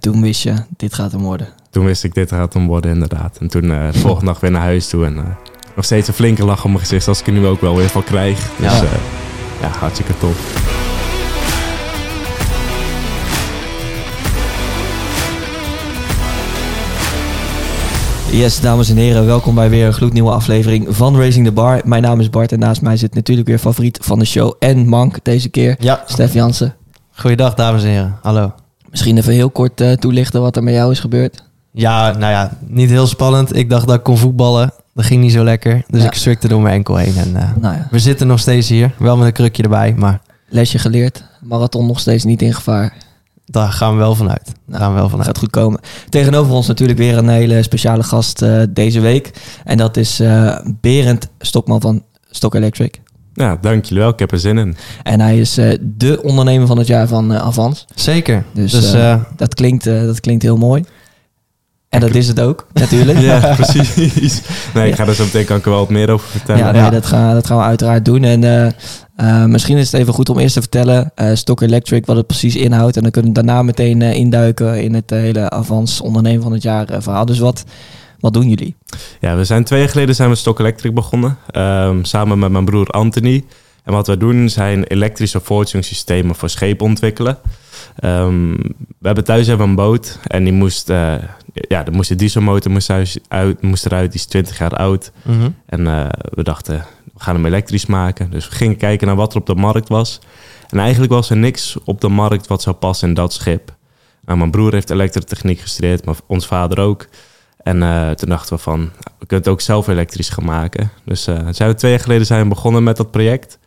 toen wist je, dit gaat hem worden. Toen wist ik, dit gaat hem worden inderdaad. En toen uh, de volgende dag weer naar huis toe. En uh, nog steeds een flinke lach op mijn gezicht, als ik er nu ook wel weer van krijg. Dus ja, ja hartstikke top. Yes, dames en heren, welkom bij weer een gloednieuwe aflevering van Racing the Bar. Mijn naam is Bart en naast mij zit natuurlijk weer favoriet van de show en Mank deze keer, ja. Stef Jansen. Goeiedag, dames en heren. Hallo. Misschien even heel kort uh, toelichten wat er met jou is gebeurd. Ja, nou ja, niet heel spannend. Ik dacht dat ik kon voetballen. Dat ging niet zo lekker. Dus ik strikte door mijn enkel heen. En uh, nou ja. we zitten nog steeds hier. Wel met een krukje erbij, maar... Lesje geleerd. Marathon nog steeds niet in gevaar. Daar gaan we wel vanuit. Daar nou, gaan we wel vanuit. Gaat goed komen. Tegenover ons natuurlijk weer een hele speciale gast uh, deze week. En dat is Berend Stokman van Stock Electric. Ja, dank jullie wel. Ik heb er zin in. En hij is uh, de ondernemer van het jaar van Avans. Zeker. Dus, dus dat, klinkt, dat klinkt heel mooi. En dat is het ook, natuurlijk. ja, precies. Nee, ik ga er zo meteen kan ik er wel wat meer over vertellen. Ja, nee, Dat, gaan, dat gaan we uiteraard doen. En uh, misschien is het even goed om eerst te vertellen, uh, Stock Electric, wat het precies inhoudt. En dan kunnen we daarna meteen uh, induiken in het hele Avans ondernemen van het jaar verhaal. Dus wat, wat doen jullie? Ja, we zijn twee jaar geleden zijn we Stock Electric begonnen. Um, samen met mijn broer Anthony. En wat wij doen zijn elektrische voortgangssystemen voor schepen ontwikkelen. Um, we hebben thuis hebben een boot en die moest, ja, de, moest de dieselmotor moest, uit, moest eruit, die is 20 jaar oud. Mm -hmm. En we dachten, we gaan hem elektrisch maken. Dus we gingen kijken naar wat er op de markt was. En eigenlijk was er niks op de markt wat zou passen in dat schip. Nou, mijn broer heeft elektrotechniek gestudeerd, maar ons vader ook. En uh, toen dachten we van, we kunnen het ook zelf elektrisch gaan maken. Dus uh, zijn we twee jaar geleden zijn we begonnen met dat project.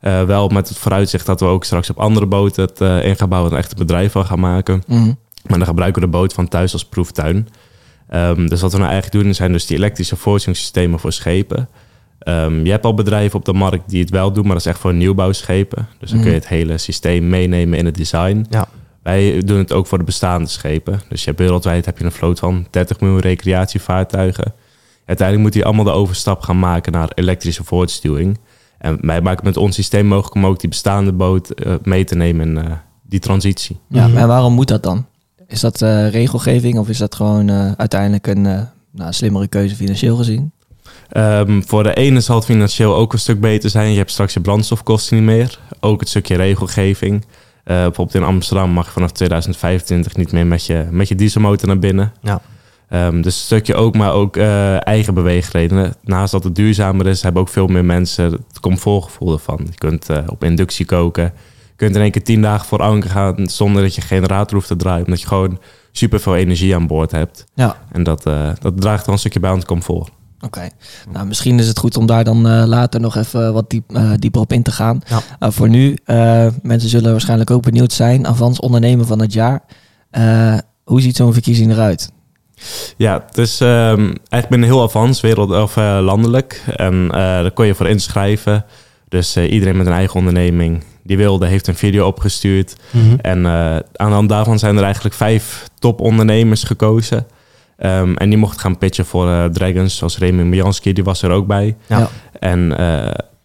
Uh, wel met het vooruitzicht dat we ook straks op andere boten het in gaan bouwen en echt een bedrijf van gaan maken. Mm. Maar dan gebruiken we de boot van thuis als proeftuin. Um, dus wat we nou eigenlijk doen zijn dus die elektrische voorzingssystemen voor schepen. Um, je hebt al bedrijven op de markt die het wel doen, maar dat is echt voor nieuwbouwschepen. Dus dan kun je mhm. het hele systeem meenemen in het design. Ja. Wij doen het ook voor de bestaande schepen. Dus je hebt wereldwijd heb je een vloot van 30 miljoen recreatievaartuigen. Uiteindelijk moet hij allemaal de overstap gaan maken naar elektrische voortstuwing. En wij maken met ons systeem mogelijk om ook die bestaande boot uh, mee te nemen in uh, die transitie. Ja, mhm. en waarom moet dat dan? Is dat uh, regelgeving of is dat gewoon uiteindelijk een nou, slimmere keuze financieel gezien? Um, voor de ene zal het financieel ook een stuk beter zijn. Je hebt straks je brandstofkosten niet meer. Ook het stukje regelgeving. Uh, bijvoorbeeld in Amsterdam mag je vanaf 2025 niet meer met je, met je dieselmotor naar binnen. Ja. Um, dus een stukje ook, maar ook uh, eigen beweegredenen. Naast dat het duurzamer is, hebben ook veel meer mensen het comfortgevoel ervan. Je kunt uh, op inductie koken. Je kunt in één keer tien dagen voor anker gaan zonder dat je generator hoeft te draaien. Omdat je gewoon super veel energie aan boord hebt. Ja. En dat, uh, dat draagt wel een stukje bij aan het comfort. Oké, nou misschien is het goed om daar dan uh, later nog even wat diep, uh, dieper op in te gaan. Ja. Uh, voor nu, mensen zullen waarschijnlijk ook benieuwd zijn. Avans ondernemer van het jaar. hoe ziet zo'n verkiezing eruit? Ja, het is um, eigenlijk binnen heel Avans, wereld of landelijk. En daar kon je voor inschrijven. Dus iedereen met een eigen onderneming die wilde, heeft een video opgestuurd. Mm -hmm. En aan de hand daarvan zijn er eigenlijk vijf topondernemers gekozen. Um, en die mocht gaan pitchen voor uh, Dragons, zoals Remy Mijanski, die was er ook bij. Ja. En uh,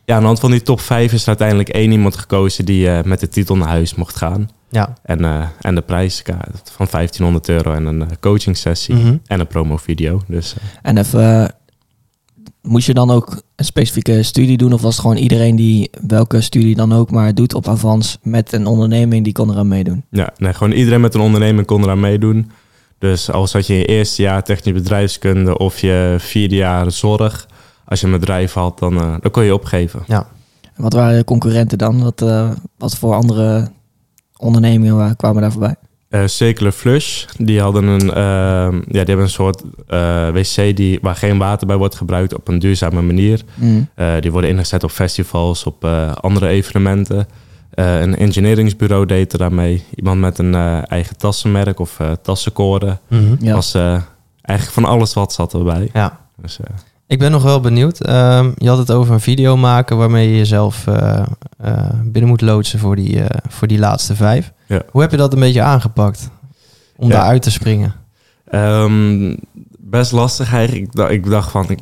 ja, aan de hand van die top 5 is er uiteindelijk één iemand gekozen die uh, met de titel naar huis mocht gaan. Ja. En, en de prijs van 1500 euro en een coaching sessie mm -hmm. en een promo video. Dus, en even, moest je dan ook een specifieke studie doen? Of was het gewoon iedereen die welke studie dan ook maar doet op avans met een onderneming, die kon eraan meedoen? Ja, nee, gewoon iedereen met een onderneming kon eraan meedoen. Dus als had je je eerste jaar technische bedrijfskunde of je vierde jaar zorg, als je een bedrijf had, dan, uh, dan kon je opgeven. Ja. En wat waren je concurrenten dan? Wat, uh, wat voor andere ondernemingen kwamen daar voorbij? Uh, Circular Flush, die hadden een, ja, die hebben een soort wc die, waar geen water bij wordt gebruikt op een duurzame manier. Mm. die worden ingezet op festivals, op andere evenementen. Uh, een engineeringsbureau deed er daarmee. Iemand met een uh, eigen tassenmerk of uh, tassenkoren. Mm -hmm. ja. was eigenlijk van alles wat zat erbij. Ja. Dus, ik ben nog wel benieuwd. Um, je had het over een video maken waarmee je jezelf binnen moet loodsen voor die, voor die laatste vijf. Ja. Hoe heb je dat een beetje aangepakt om ja. daar uit te springen? Um, best lastig eigenlijk. Ik dacht van, ik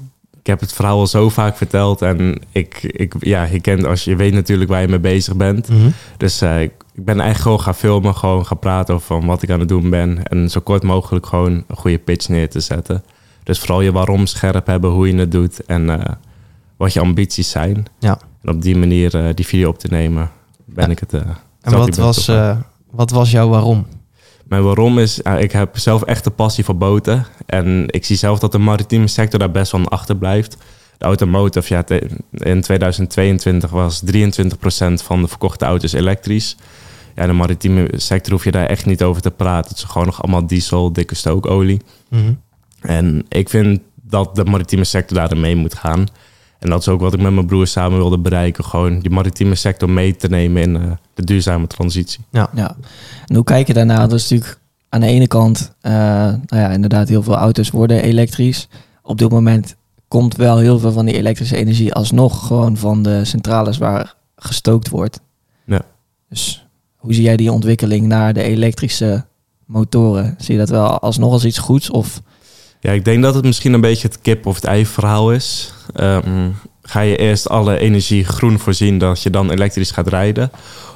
heb het verhaal al zo vaak verteld. En ik, ik, ja, je, kent, als je weet natuurlijk waar je mee bezig bent. Mhm. Dus uh, ik ben eigenlijk gewoon gaan filmen, gewoon gaan praten over van wat ik aan het doen ben. En zo kort mogelijk gewoon een goede pitch neer te zetten. Dus vooral je waarom scherp hebben, hoe je het doet en uh, wat je ambities zijn. Ja. En op die manier uh, die video op te nemen, ben Ja. ik het. En wat was, wat was jouw waarom? Mijn waarom is, uh, ik heb zelf echt een passie voor boten. En ik zie zelf dat de maritieme sector daar best wel aan achterblijft. De automotive, ja, in 2022 was 23% van de verkochte auto's elektrisch. Ja, de maritieme sector hoef je daar echt niet over te praten. Het is gewoon nog allemaal diesel, dikke stookolie. Mm -hmm. En ik vind dat de maritieme sector daarin mee moet gaan. En dat is ook wat ik met mijn broer samen wilde bereiken. Gewoon die maritieme sector mee te nemen in uh, de duurzame transitie. Ja. ja. En hoe kijk je daarna? Dat is natuurlijk aan de ene kant, uh, nou ja, inderdaad, heel veel auto's worden elektrisch. Op dit moment komt wel heel veel van die elektrische energie alsnog gewoon van de centrales waar gestookt wordt. Ja. Dus hoe zie jij die ontwikkeling naar de elektrische motoren? Zie je dat wel alsnog als iets goeds? Of ja, ik denk dat het misschien een beetje het kip of het ei verhaal is. Um, ga je eerst alle energie groen voorzien dat je dan elektrisch gaat rijden?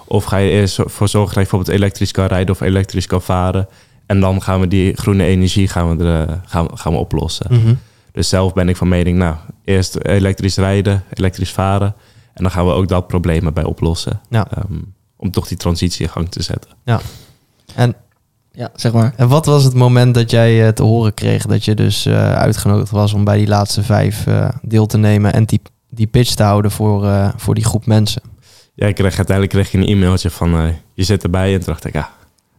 Of ga je eerst voor zorgen dat je bijvoorbeeld elektrisch kan rijden of elektrisch kan varen? En dan gaan we die groene energie gaan we, er, gaan, gaan we oplossen. Mm -hmm. Dus zelf ben ik van mening, nou, eerst elektrisch rijden, elektrisch varen. En dan gaan we ook dat probleem erbij oplossen. Ja. Um, om toch die transitie in gang te zetten. Ja. En ja, zeg maar. En wat was het moment dat jij uh, te horen kreeg dat je dus uh, uitgenodigd was om bij die laatste vijf uh, deel te nemen en die, die pitch te houden voor, voor die groep mensen? Ja, ik kreeg uiteindelijk kreeg je een e-mailtje van je zit erbij en toen dacht ik ja.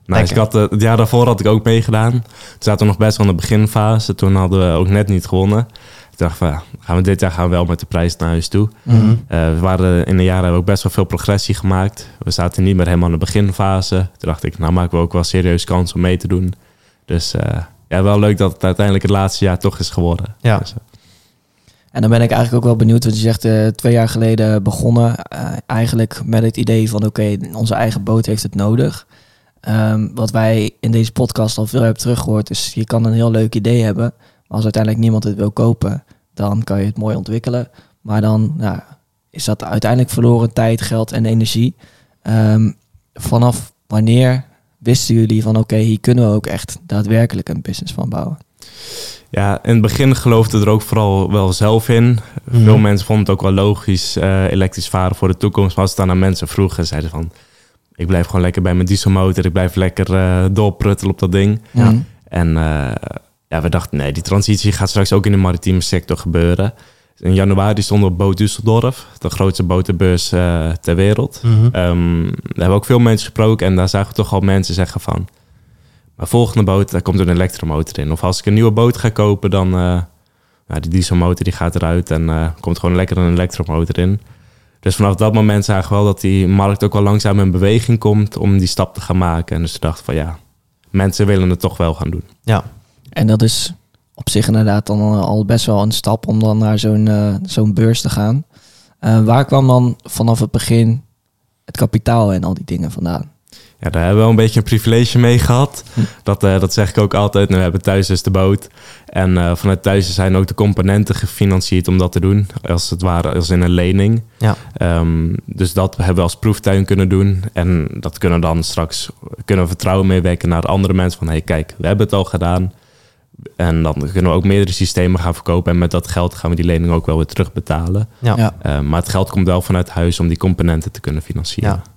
Nou, ik had, het jaar daarvoor had ik ook meegedaan. Toen zaten we nog best wel in de beginfase. Toen hadden we ook net niet gewonnen. Ik dacht van, gaan we dit jaar gaan we wel met de prijs naar huis toe. Mm -hmm. uh, we waren in hebben we ook best wel veel progressie gemaakt. We zaten niet meer helemaal in de beginfase. Toen dacht ik, nou maken we ook wel serieus kans om mee te doen. Dus uh, ja, wel leuk dat het uiteindelijk het laatste jaar toch is geworden. Ja. Dus, uh, en dan ben ik eigenlijk ook wel benieuwd, want je zegt twee jaar geleden begonnen. Eigenlijk met het idee van oké, okay, onze eigen boot heeft het nodig. Um, wat wij in deze podcast al veel hebben teruggehoord, is je kan een heel leuk idee hebben. Maar als uiteindelijk niemand het wil kopen, dan kan je het mooi ontwikkelen. Maar dan nou, is dat uiteindelijk verloren tijd, geld en energie. Um, vanaf wanneer wisten jullie van oké, okay, hier kunnen we ook echt daadwerkelijk een business van bouwen? Ja, in het begin geloofde er ook vooral wel zelf in. Mm Mhm. Veel mensen vonden het ook wel logisch uh, elektrisch varen voor de toekomst. Maar als het dan aan mensen vroegen, zeiden van... ik blijf gewoon lekker bij mijn dieselmotor. Ik blijf lekker uh, doorpruttelen op dat ding. Ja. En uh, ja, we dachten, nee, die transitie gaat straks ook in de maritieme sector gebeuren. In januari stonden we op Boot Düsseldorf, de grootste botenbeurs uh, ter wereld. Mm -hmm. um, daar hebben we ook veel mensen gesproken en daar zagen we toch al mensen zeggen van... mijn volgende boot, daar komt een elektromotor in. Of als ik een nieuwe boot ga kopen, dan... Uh, nou, die dieselmotor die gaat eruit en uh, komt gewoon lekker een elektromotor in. Dus vanaf dat moment zagen we wel dat die markt ook wel langzaam in beweging komt om die stap te gaan maken. En dus we dachten van ja, mensen willen het toch wel gaan doen. Ja, en dat is op zich inderdaad dan al best wel een stap om dan naar zo'n uh, zo'n beurs te gaan. Uh, waar kwam dan vanaf het begin het kapitaal en al die dingen vandaan? Ja, daar hebben we wel een beetje een privilege mee gehad. Hm. Dat, uh, dat zeg ik ook altijd. Nou, we hebben thuis dus de boot. En vanuit thuis zijn ook de componenten gefinancierd om dat te doen. Als het ware als in een lening. Ja. Um, dus dat hebben we als proeftuin kunnen doen. En dat kunnen we dan straks kunnen we vertrouwen meewekken naar andere mensen. Van hey, kijk, we hebben het al gedaan. En dan kunnen we ook meerdere systemen gaan verkopen. En met dat geld gaan we die lening ook wel weer terugbetalen. Ja. Ja. Uh, maar het geld komt wel vanuit huis om die componenten te kunnen financieren. Ja.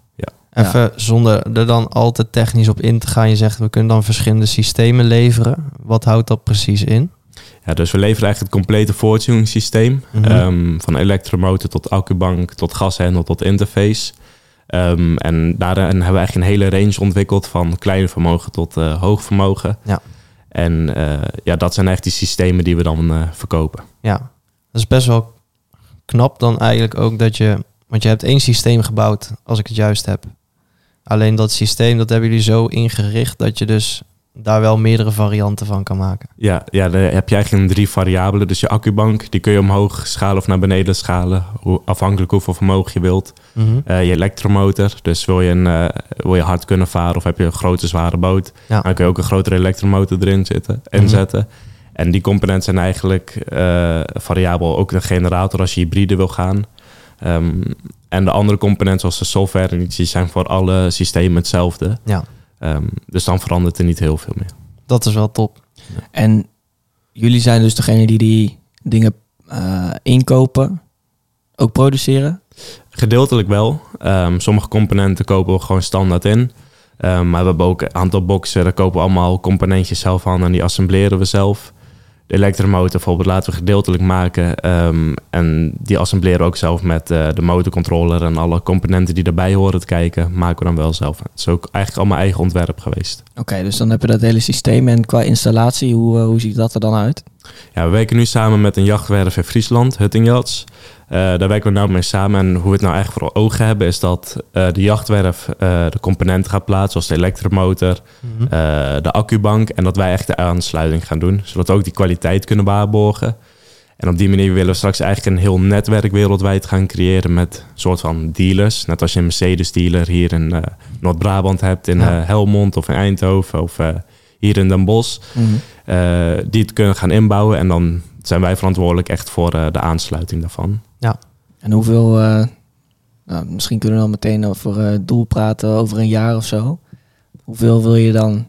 Ja. Even zonder er dan altijd technisch op in te gaan. Je zegt we kunnen dan verschillende systemen leveren. Wat houdt dat precies in? Ja, dus we leveren eigenlijk het complete voortuning systeem. Mhm. Um, van elektromotor tot accubank, tot gashendel, tot interface. Um, en daarin hebben we eigenlijk een hele range ontwikkeld van klein vermogen tot uh, hoog vermogen. Ja. En uh, ja, dat zijn echt die systemen die we dan uh, verkopen. Ja, dat is best wel knap dan eigenlijk ook dat je... Want je hebt één systeem gebouwd, als ik het juist heb. Alleen dat systeem, dat hebben jullie zo ingericht dat je dus daar wel meerdere varianten van kan maken. Ja, ja dan heb je eigenlijk drie variabelen. Dus je accubank, die kun je omhoog schalen of naar beneden schalen. Hoe, afhankelijk hoeveel vermogen je wilt. Mm -hmm. uh, je elektromotor, dus wil je, een, uh, wil je hard kunnen varen of heb je een grote zware boot. Ja. Dan kun je ook een grotere elektromotor erin zitten, inzetten. Mm -hmm. En die componenten zijn eigenlijk eh, variabel. Ook de generator als je hybride wil gaan. Ehm, en de andere componenten zoals de software en iets, die zijn voor alle systemen hetzelfde. Ja. Ehm, dus dan verandert er niet heel veel meer. Dat is wel top. En jullie zijn dus degene die die dingen eh, inkopen, ook produceren? Gedeeltelijk wel. Ehm, sommige componenten kopen we gewoon standaard in. Ehm, maar we hebben ook een aantal boxen, daar kopen we allemaal componentjes zelf aan en die assembleren we zelf. De elektromotor bijvoorbeeld laten we gedeeltelijk maken. ehm, en die assembleren we ook zelf met eh, de motorcontroller en alle componenten die erbij horen te kijken, maken we dan wel zelf. Het is ook eigenlijk allemaal eigen ontwerp geweest. Oké, dus dan heb je dat hele systeem. En qua installatie, hoe, eh, hoe ziet dat er dan uit? Ja, we werken nu samen met een jachtwerf in Friesland, Huttingjachts. Eh daar werken we nou mee samen. En hoe we het nou eigenlijk voor ogen hebben, is dat eh, de jachtwerf eh, de componenten gaat plaatsen, zoals de elektromotor, Mhm. de accubank. En dat wij echt de aansluiting gaan doen, zodat we ook die kwaliteit kunnen waarborgen. En op die manier willen we straks eigenlijk een heel netwerk wereldwijd gaan creëren met een soort van dealers. Net als je een Mercedes-dealer hier in Noord-Brabant hebt, in Ja. Helmond of in Eindhoven of hier in Den Bosch. eh, die het kunnen gaan inbouwen. En dan zijn wij verantwoordelijk echt voor de aansluiting daarvan. En hoeveel, eh, nou, misschien kunnen we dan meteen over eh, doel praten over een jaar of zo. Hoeveel wil je dan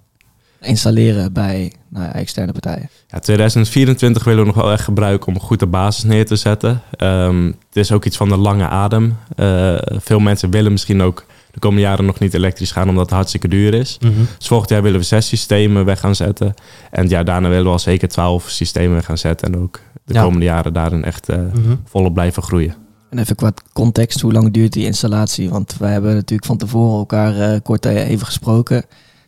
installeren bij nou ja, externe partijen? Ja, 2024 willen we nog wel echt gebruiken om een goede basis neer te zetten. Ehm, het is ook iets van de lange adem. Eh, veel mensen willen misschien ook de komende jaren nog niet elektrisch gaan omdat het hartstikke duur is. Mhm. Dus volgend jaar willen we zes systemen weg gaan zetten. En het jaar daarna willen we al zeker twaalf systemen weg gaan zetten. En ook de Ja. komende jaren daarin echt eh, Mhm. volop blijven groeien. En even qua context, hoe lang duurt die installatie? Want wij hebben natuurlijk van tevoren elkaar eh, kort even gesproken.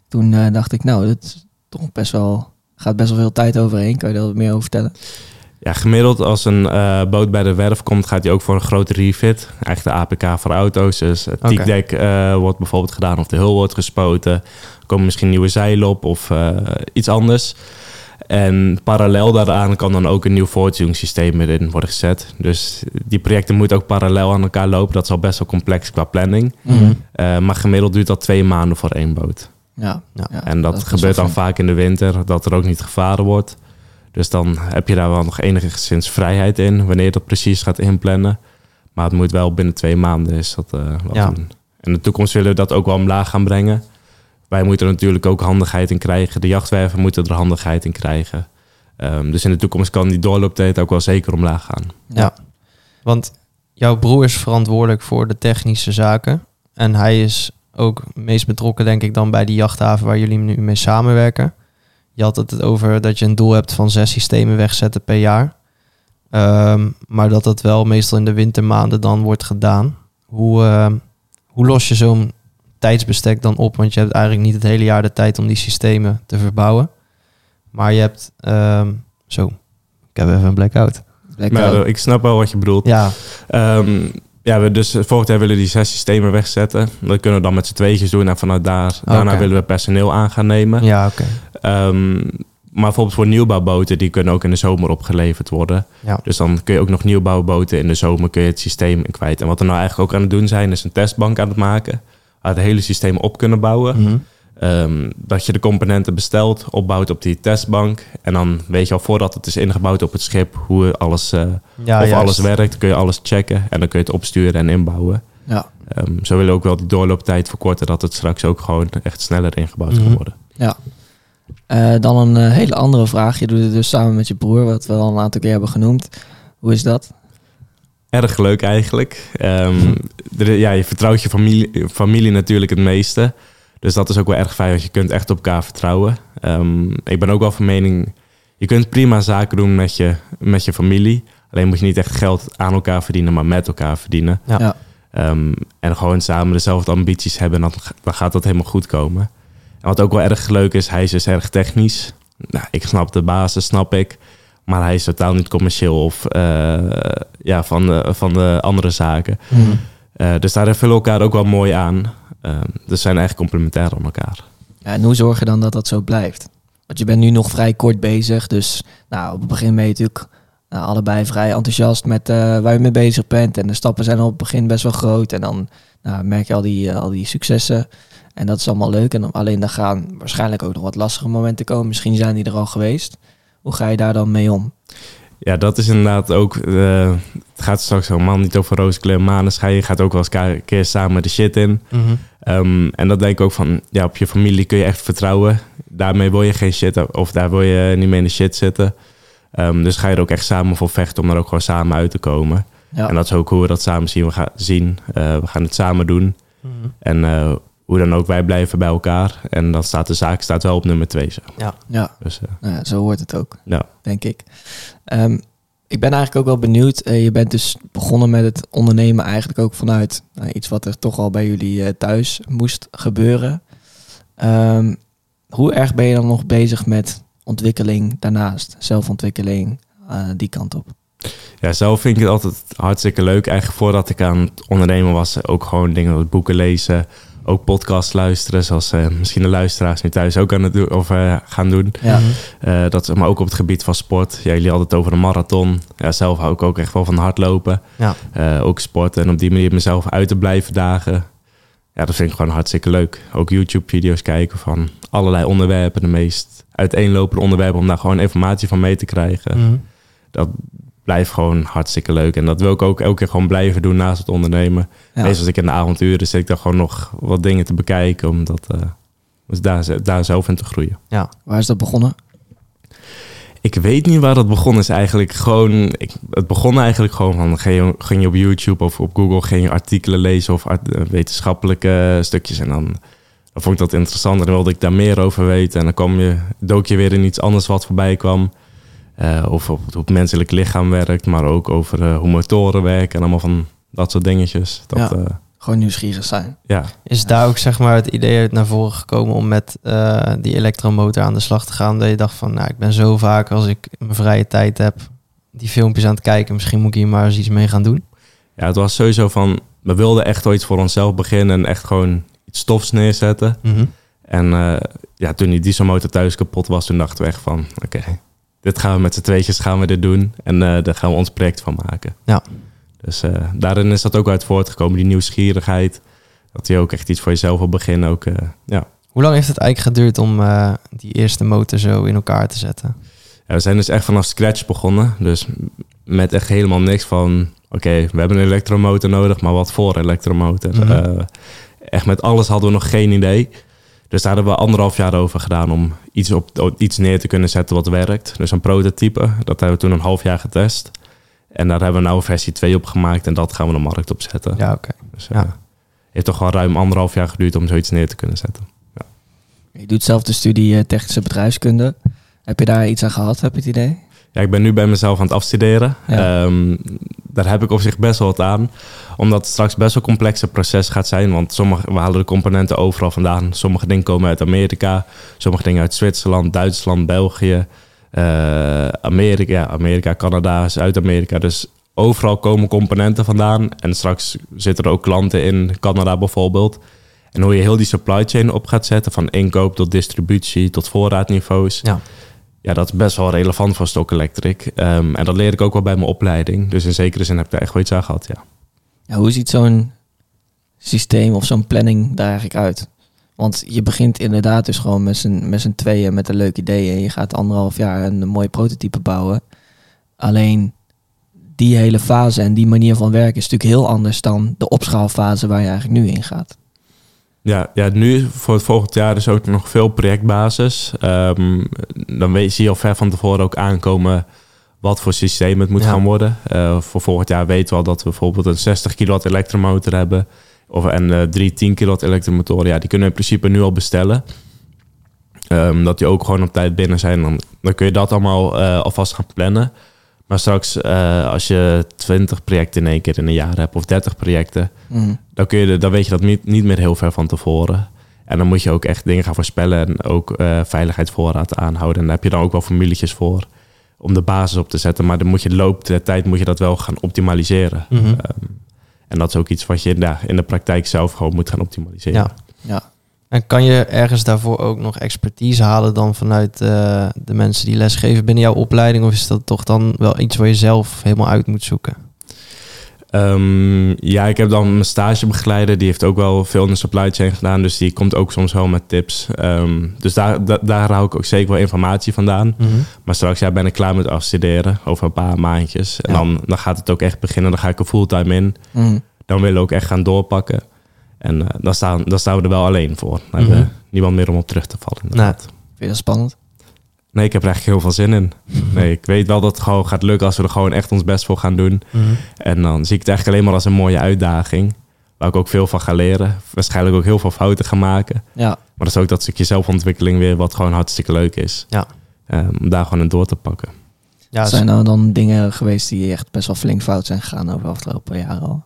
Toen eh, dacht ik, nou, dat toch best wel, gaat best wel veel tijd overheen. Kan je daar wat meer over vertellen? Ja, gemiddeld als een eh, boot bij de werf komt, gaat hij ook voor een grote refit. Eigenlijk de APK voor auto's. Dus het tiekdek eh, wordt bijvoorbeeld gedaan of de hul wordt gespoten. Er komen misschien nieuwe zeilen op of eh, iets anders. En parallel daaraan kan dan ook een nieuw voortuningssysteem erin worden gezet. Dus die projecten moeten ook parallel aan elkaar lopen. Dat is al best wel complex qua planning. Mhm. Eh, maar gemiddeld duurt dat twee maanden voor één boot. Ja, Ja. ja, en dat, gebeurt dan vaak in de winter, dat er ook niet gevaren wordt. Dus dan heb je daar wel nog enigszins vrijheid in, wanneer je dat precies gaat inplannen. Maar het moet wel binnen twee maanden is dat eh wat Ja. doen. In de toekomst willen we dat ook wel omlaag gaan brengen. Wij moeten er natuurlijk ook handigheid in krijgen. De jachtwerven moeten er handigheid in krijgen. Ehm, dus in de toekomst kan die doorlooptijd ook wel zeker omlaag gaan. Ja. Want jouw broer is verantwoordelijk voor de technische zaken. En hij is ook meest betrokken, denk ik, dan bij die jachthaven waar jullie nu mee samenwerken. Je had het over dat je een doel hebt van zes systemen wegzetten per jaar. Ehm, maar dat dat wel meestal in de wintermaanden dan wordt gedaan. Hoe, ehm, hoe los je zo'n tijdsbestek dan op? Want je hebt eigenlijk niet het hele jaar de tijd om die systemen te verbouwen. Maar je hebt... ehm, zo, ik heb even een blackout. Eh, ik snap wel wat je bedoelt. Ja, Ehm, ja, we dus volgend jaar willen die zes systemen wegzetten. Dat kunnen we dan met z'n tweetjes doen. En vanuit daar, daarna Oké. willen we personeel aan gaan nemen. ja oké. Ehm, maar bijvoorbeeld voor nieuwbouwboten, die kunnen ook in de zomer opgeleverd worden. Ja. Dus dan kun je ook nog nieuwbouwboten in de zomer kun je het systeem in kwijt. En wat we nou eigenlijk ook aan het doen zijn, is een testbank aan het maken. Het hele systeem op kunnen bouwen. Mhm. Ehm, dat je de componenten bestelt, opbouwt op die testbank. En dan weet je al voordat het is ingebouwd op het schip hoe alles, eh, Ja, of juist. alles werkt. kun je alles checken en dan kun je het opsturen en inbouwen. Ja, Ehm, zo willen we ook wel die doorlooptijd verkorten, dat het straks ook gewoon echt sneller ingebouwd Mhm. kan worden. Eh, dan een eh, hele andere vraag. Je doet het dus samen met je broer, wat we al een aantal keer hebben genoemd. Hoe is dat? Erg leuk eigenlijk. Ehm, er- ja, je vertrouwt je familie, familie natuurlijk het meeste. Dus dat is ook wel erg fijn, want je kunt echt op elkaar vertrouwen. Ehm, ik ben ook wel van mening, je kunt prima zaken doen met je, met je familie. Alleen moet je niet echt geld aan elkaar verdienen, maar met elkaar verdienen. Ja. Ja. Ehm, en gewoon samen dezelfde ambities hebben, dan, dan gaat dat helemaal goed komen. En wat ook wel erg leuk is, hij is dus erg technisch. Nou, ik snap de basis, snap ik. Maar hij is totaal niet commercieel of eh, ja, van, de, van de andere zaken. Eh, dus daar vullen we elkaar ook wel mooi aan. Ehm, dus zijn echt complementair aan elkaar. Ja, en hoe zorg je dan dat dat zo blijft? Want je bent nu nog vrij kort bezig. Dus nou, op het begin ben je natuurlijk nou, allebei vrij enthousiast met eh, waar je mee bezig bent. En de stappen zijn op het begin best wel groot. En dan nou, merk je al die, eh, al die successen. En dat is allemaal leuk. En dan, alleen dan gaan waarschijnlijk ook nog wat lastige momenten komen. Misschien zijn die er al geweest. Hoe ga je daar dan mee om? Ja, dat is inderdaad ook. eh, het gaat straks helemaal niet over rooskleur maneschijn. Je gaat ook wel eens een keer samen de shit in. Mhm. Ehm, en dat denk ik ook van, ja, op je familie kun je echt vertrouwen. Daarmee wil je geen shit, of daar wil je niet meer in de shit zitten. Ehm, dus ga je er ook echt samen voor vechten om er ook gewoon samen uit te komen. Ja. En dat is ook hoe we dat samen zien. We gaan, zien. Eh, we gaan het samen doen. Mhm. En eh, hoe dan ook, wij blijven bij elkaar. En dan staat de zaak staat wel op nummer twee. Zeg. maar. ja. Dus, eh, Nou ja, zo hoort het ook, Ja. denk ik. Ehm, ik ben eigenlijk ook wel benieuwd. eh, je bent dus begonnen met het ondernemen eigenlijk ook vanuit nou, iets wat er toch al bij jullie eh, thuis moest gebeuren. Ehm, hoe erg ben je dan nog bezig met ontwikkeling daarnaast, zelfontwikkeling, eh, die kant op? Ja, zelf vind ik het altijd hartstikke leuk. Eigenlijk voordat ik aan het ondernemen was, ook gewoon dingen als boeken lezen. Ook podcasts luisteren, zoals eh, misschien de luisteraars nu thuis ook aan het doen, of, eh, gaan doen. Ja. Mhm. Eh, dat is maar ook op het gebied van sport. Ja, jullie hadden het over een marathon. Ja, zelf hou ik ook echt wel van hardlopen. Ja. Eh, ook sport en op die manier mezelf uit te blijven dagen. Ja, dat vind ik gewoon hartstikke leuk. Ook YouTube-video's kijken van allerlei onderwerpen. De meest uiteenlopende onderwerpen om daar gewoon informatie van mee te krijgen. Mhm. Dat blijft gewoon hartstikke leuk. En dat wil ik ook elke keer gewoon blijven doen naast het ondernemen. Ja. Meestal als ik in de avonturen zit ik daar gewoon nog wat dingen te bekijken. Om dat, eh, dus daar, daar zelf in te groeien. Waar is dat begonnen? Ik weet niet waar dat begon is eigenlijk gewoon... Ik, het begon eigenlijk gewoon van... Ging je, ging je op YouTube of op Google ging je artikelen lezen of art- eh, wetenschappelijke stukjes. En dan, dan vond ik dat interessant en dan wilde ik daar meer over weten. En dan kwam je, dook je weer in iets anders wat voorbij kwam. Eh, of op hoe het menselijk lichaam werkt, maar ook over eh, hoe motoren werken en allemaal van dat soort dingetjes. Dat, Ja. ja. Gewoon nieuwsgierig zijn. ja. Is daar ook zeg maar het idee uit naar voren gekomen om met eh, die elektromotor aan de slag te gaan? Dat je dacht van, nou, ik ben zo vaak als ik mijn vrije tijd heb die filmpjes aan het kijken. Misschien moet ik hier maar eens iets mee gaan doen. ja, het was sowieso van... We wilden echt wel iets voor onszelf beginnen en echt gewoon iets stofs neerzetten. Mhm. En eh, ja, toen die dieselmotor thuis kapot was, toen dachten we echt van... Oké, dit gaan we met z'n tweetjes gaan we dit doen. En eh, daar gaan we ons project van maken. Ja. Dus eh, daarin is dat ook uit voortgekomen, die nieuwsgierigheid. Dat je ook echt iets voor jezelf wil beginnen. Ook, eh, ja. Hoe lang heeft het eigenlijk geduurd om die eerste motor zo in elkaar te zetten? Ja, we zijn dus echt vanaf scratch begonnen. Dus met echt helemaal niks van... Oké, we hebben een elektromotor nodig, maar wat voor elektromotor? Mhm. Echt met alles hadden we nog geen idee. Dus daar hebben we anderhalf jaar over gedaan om iets, op, iets neer te kunnen zetten wat werkt. Dus een prototype, dat hebben we toen een half jaar getest. En daar hebben we nou versie 2 op gemaakt en dat gaan we de markt op zetten. Ja, oké. Dus Ja. heeft toch wel ruim anderhalf jaar geduurd om zoiets neer te kunnen zetten. Je doet zelf de studie eh, technische bedrijfskunde. Heb je daar iets aan gehad, heb je het idee? Ja, ik ben nu bij mezelf aan het afstuderen. Ja. Ehm, daar heb ik op zich best wel wat aan. Omdat het straks best wel een complexe proces gaat zijn. Want sommige, we halen de componenten overal vandaan. Sommige dingen komen uit Amerika. Sommige dingen uit Zwitserland, Duitsland, België. eh, Amerika, ja, Amerika, Canada, Zuid-Amerika. Dus overal komen componenten vandaan. En straks zitten er ook klanten in Canada bijvoorbeeld. En hoe je heel die supply chain op gaat zetten. Van inkoop tot distributie tot voorraadniveaus. Ja. Ja, dat is best wel relevant voor Stock Electric. Ehm, en dat leer ik ook wel bij mijn opleiding. Dus in zekere zin heb ik daar echt wel iets aan gehad, ja. Hoe ziet zo'n systeem of zo'n planning daar eigenlijk uit? Want je begint inderdaad dus gewoon met z'n, met tweeën met een leuk idee. En je gaat anderhalf jaar een mooi prototype bouwen. Alleen die hele fase en die manier van werken is natuurlijk heel anders dan de opschaalfase waar je eigenlijk nu in gaat. Ja, ja, nu voor het volgend jaar is ook nog veel projectbasis. Ehm, dan weet, zie je al ver van tevoren ook aankomen wat voor systeem het moet Ja. gaan worden. Eh, voor volgend jaar weten we al dat we bijvoorbeeld een 60 kilowatt elektromotor hebben. Of, en eh, drie 10 kilowatt elektromotoren. Ja, die kunnen we in principe nu al bestellen. Ehm, dat die ook gewoon op tijd binnen zijn. Dan, dan kun je dat allemaal eh, alvast gaan plannen. Maar straks, eh, als je 20 projecten in één keer in een jaar hebt, of 30 projecten, Mhm. dan, kun je de, dan weet je dat niet, niet meer heel ver van tevoren. En dan moet je ook echt dingen gaan voorspellen en ook eh veiligheidsvoorraad aanhouden. En daar heb je dan ook wel formuletjes voor om de basis op te zetten. Maar dan moet je de loop der tijd moet je dat wel gaan optimaliseren. Mhm. Ehm, en dat is ook iets wat je ja, in de praktijk zelf gewoon moet gaan optimaliseren. Ja. Ja. En kan je ergens daarvoor ook nog expertise halen dan vanuit eh, de mensen die lesgeven binnen jouw opleiding? Of is dat toch dan wel iets waar je zelf helemaal uit moet zoeken? Ehm, ja, ik heb dan mijn stagebegeleider. Die heeft ook wel veel in de supply chain gedaan. Dus die komt ook soms wel met tips. Ehm, dus daar, da- daar hou ik ook zeker wel informatie vandaan. Mhm. Maar straks ja, ben ik klaar met afstuderen. Over een paar maandjes. En Ja. dan, dan gaat het ook echt beginnen. Dan ga ik er fulltime in. Mm. Dan willen we ook echt gaan doorpakken. En eh, dan, staan, dan staan we er wel alleen voor. Dan hebben Mhm. we niemand meer om op terug te vallen. Nee. inderdaad. Vind je dat spannend? Nee, ik heb er eigenlijk heel veel zin in. Nee, ik weet wel dat het gewoon gaat lukken als we er gewoon echt ons best voor gaan doen. Mhm. En dan zie ik het eigenlijk alleen maar als een mooie uitdaging. Waar ik ook veel van ga leren. Waarschijnlijk ook heel veel fouten ga maken. Ja. Maar dat is ook dat stukje zelfontwikkeling weer wat gewoon hartstikke leuk is. Ja. Eh, om daar gewoon in door te pakken. Ja, zijn er dan dingen geweest die echt best wel flink fout zijn gegaan over de afgelopen jaren al?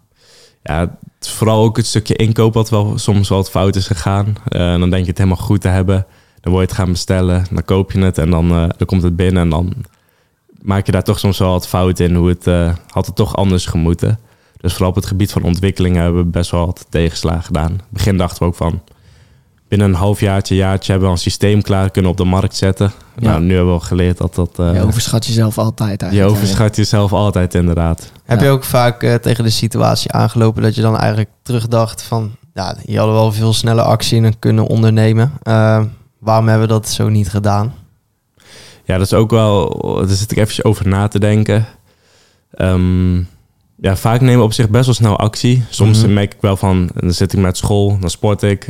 Ja, vooral ook het stukje inkoop wat wel soms wel wat fout is gegaan. Eh, dan denk je het helemaal goed te hebben. Dan word je het gaan bestellen. Dan koop je het en dan, eh, dan komt het binnen. En dan maak je daar toch soms wel wat fout in. Hoe het eh, had het toch anders gemoeten. Dus vooral op het gebied van ontwikkeling hebben we best wel wat tegenslagen gedaan. In het begin dachten we ook van... Binnen een halfjaartje, jaartje hebben we een systeem klaar kunnen op de markt zetten. Ja. Nou, nu hebben we al geleerd dat dat... eh, je overschat jezelf altijd je eigenlijk. overschat jezelf altijd inderdaad. Heb Ja. je ook vaak eh, tegen de situatie aangelopen dat je dan eigenlijk terugdacht van... Ja, je hadden wel veel snelle actie in kunnen ondernemen. Eh, waarom hebben we dat zo niet gedaan? Ja, dat is ook wel. Daar zit ik eventjes over na te denken. Ehm, ja, vaak nemen we op zich best wel snel actie. Soms Mhm. merk ik wel van, dan zit ik met school, dan sport ik.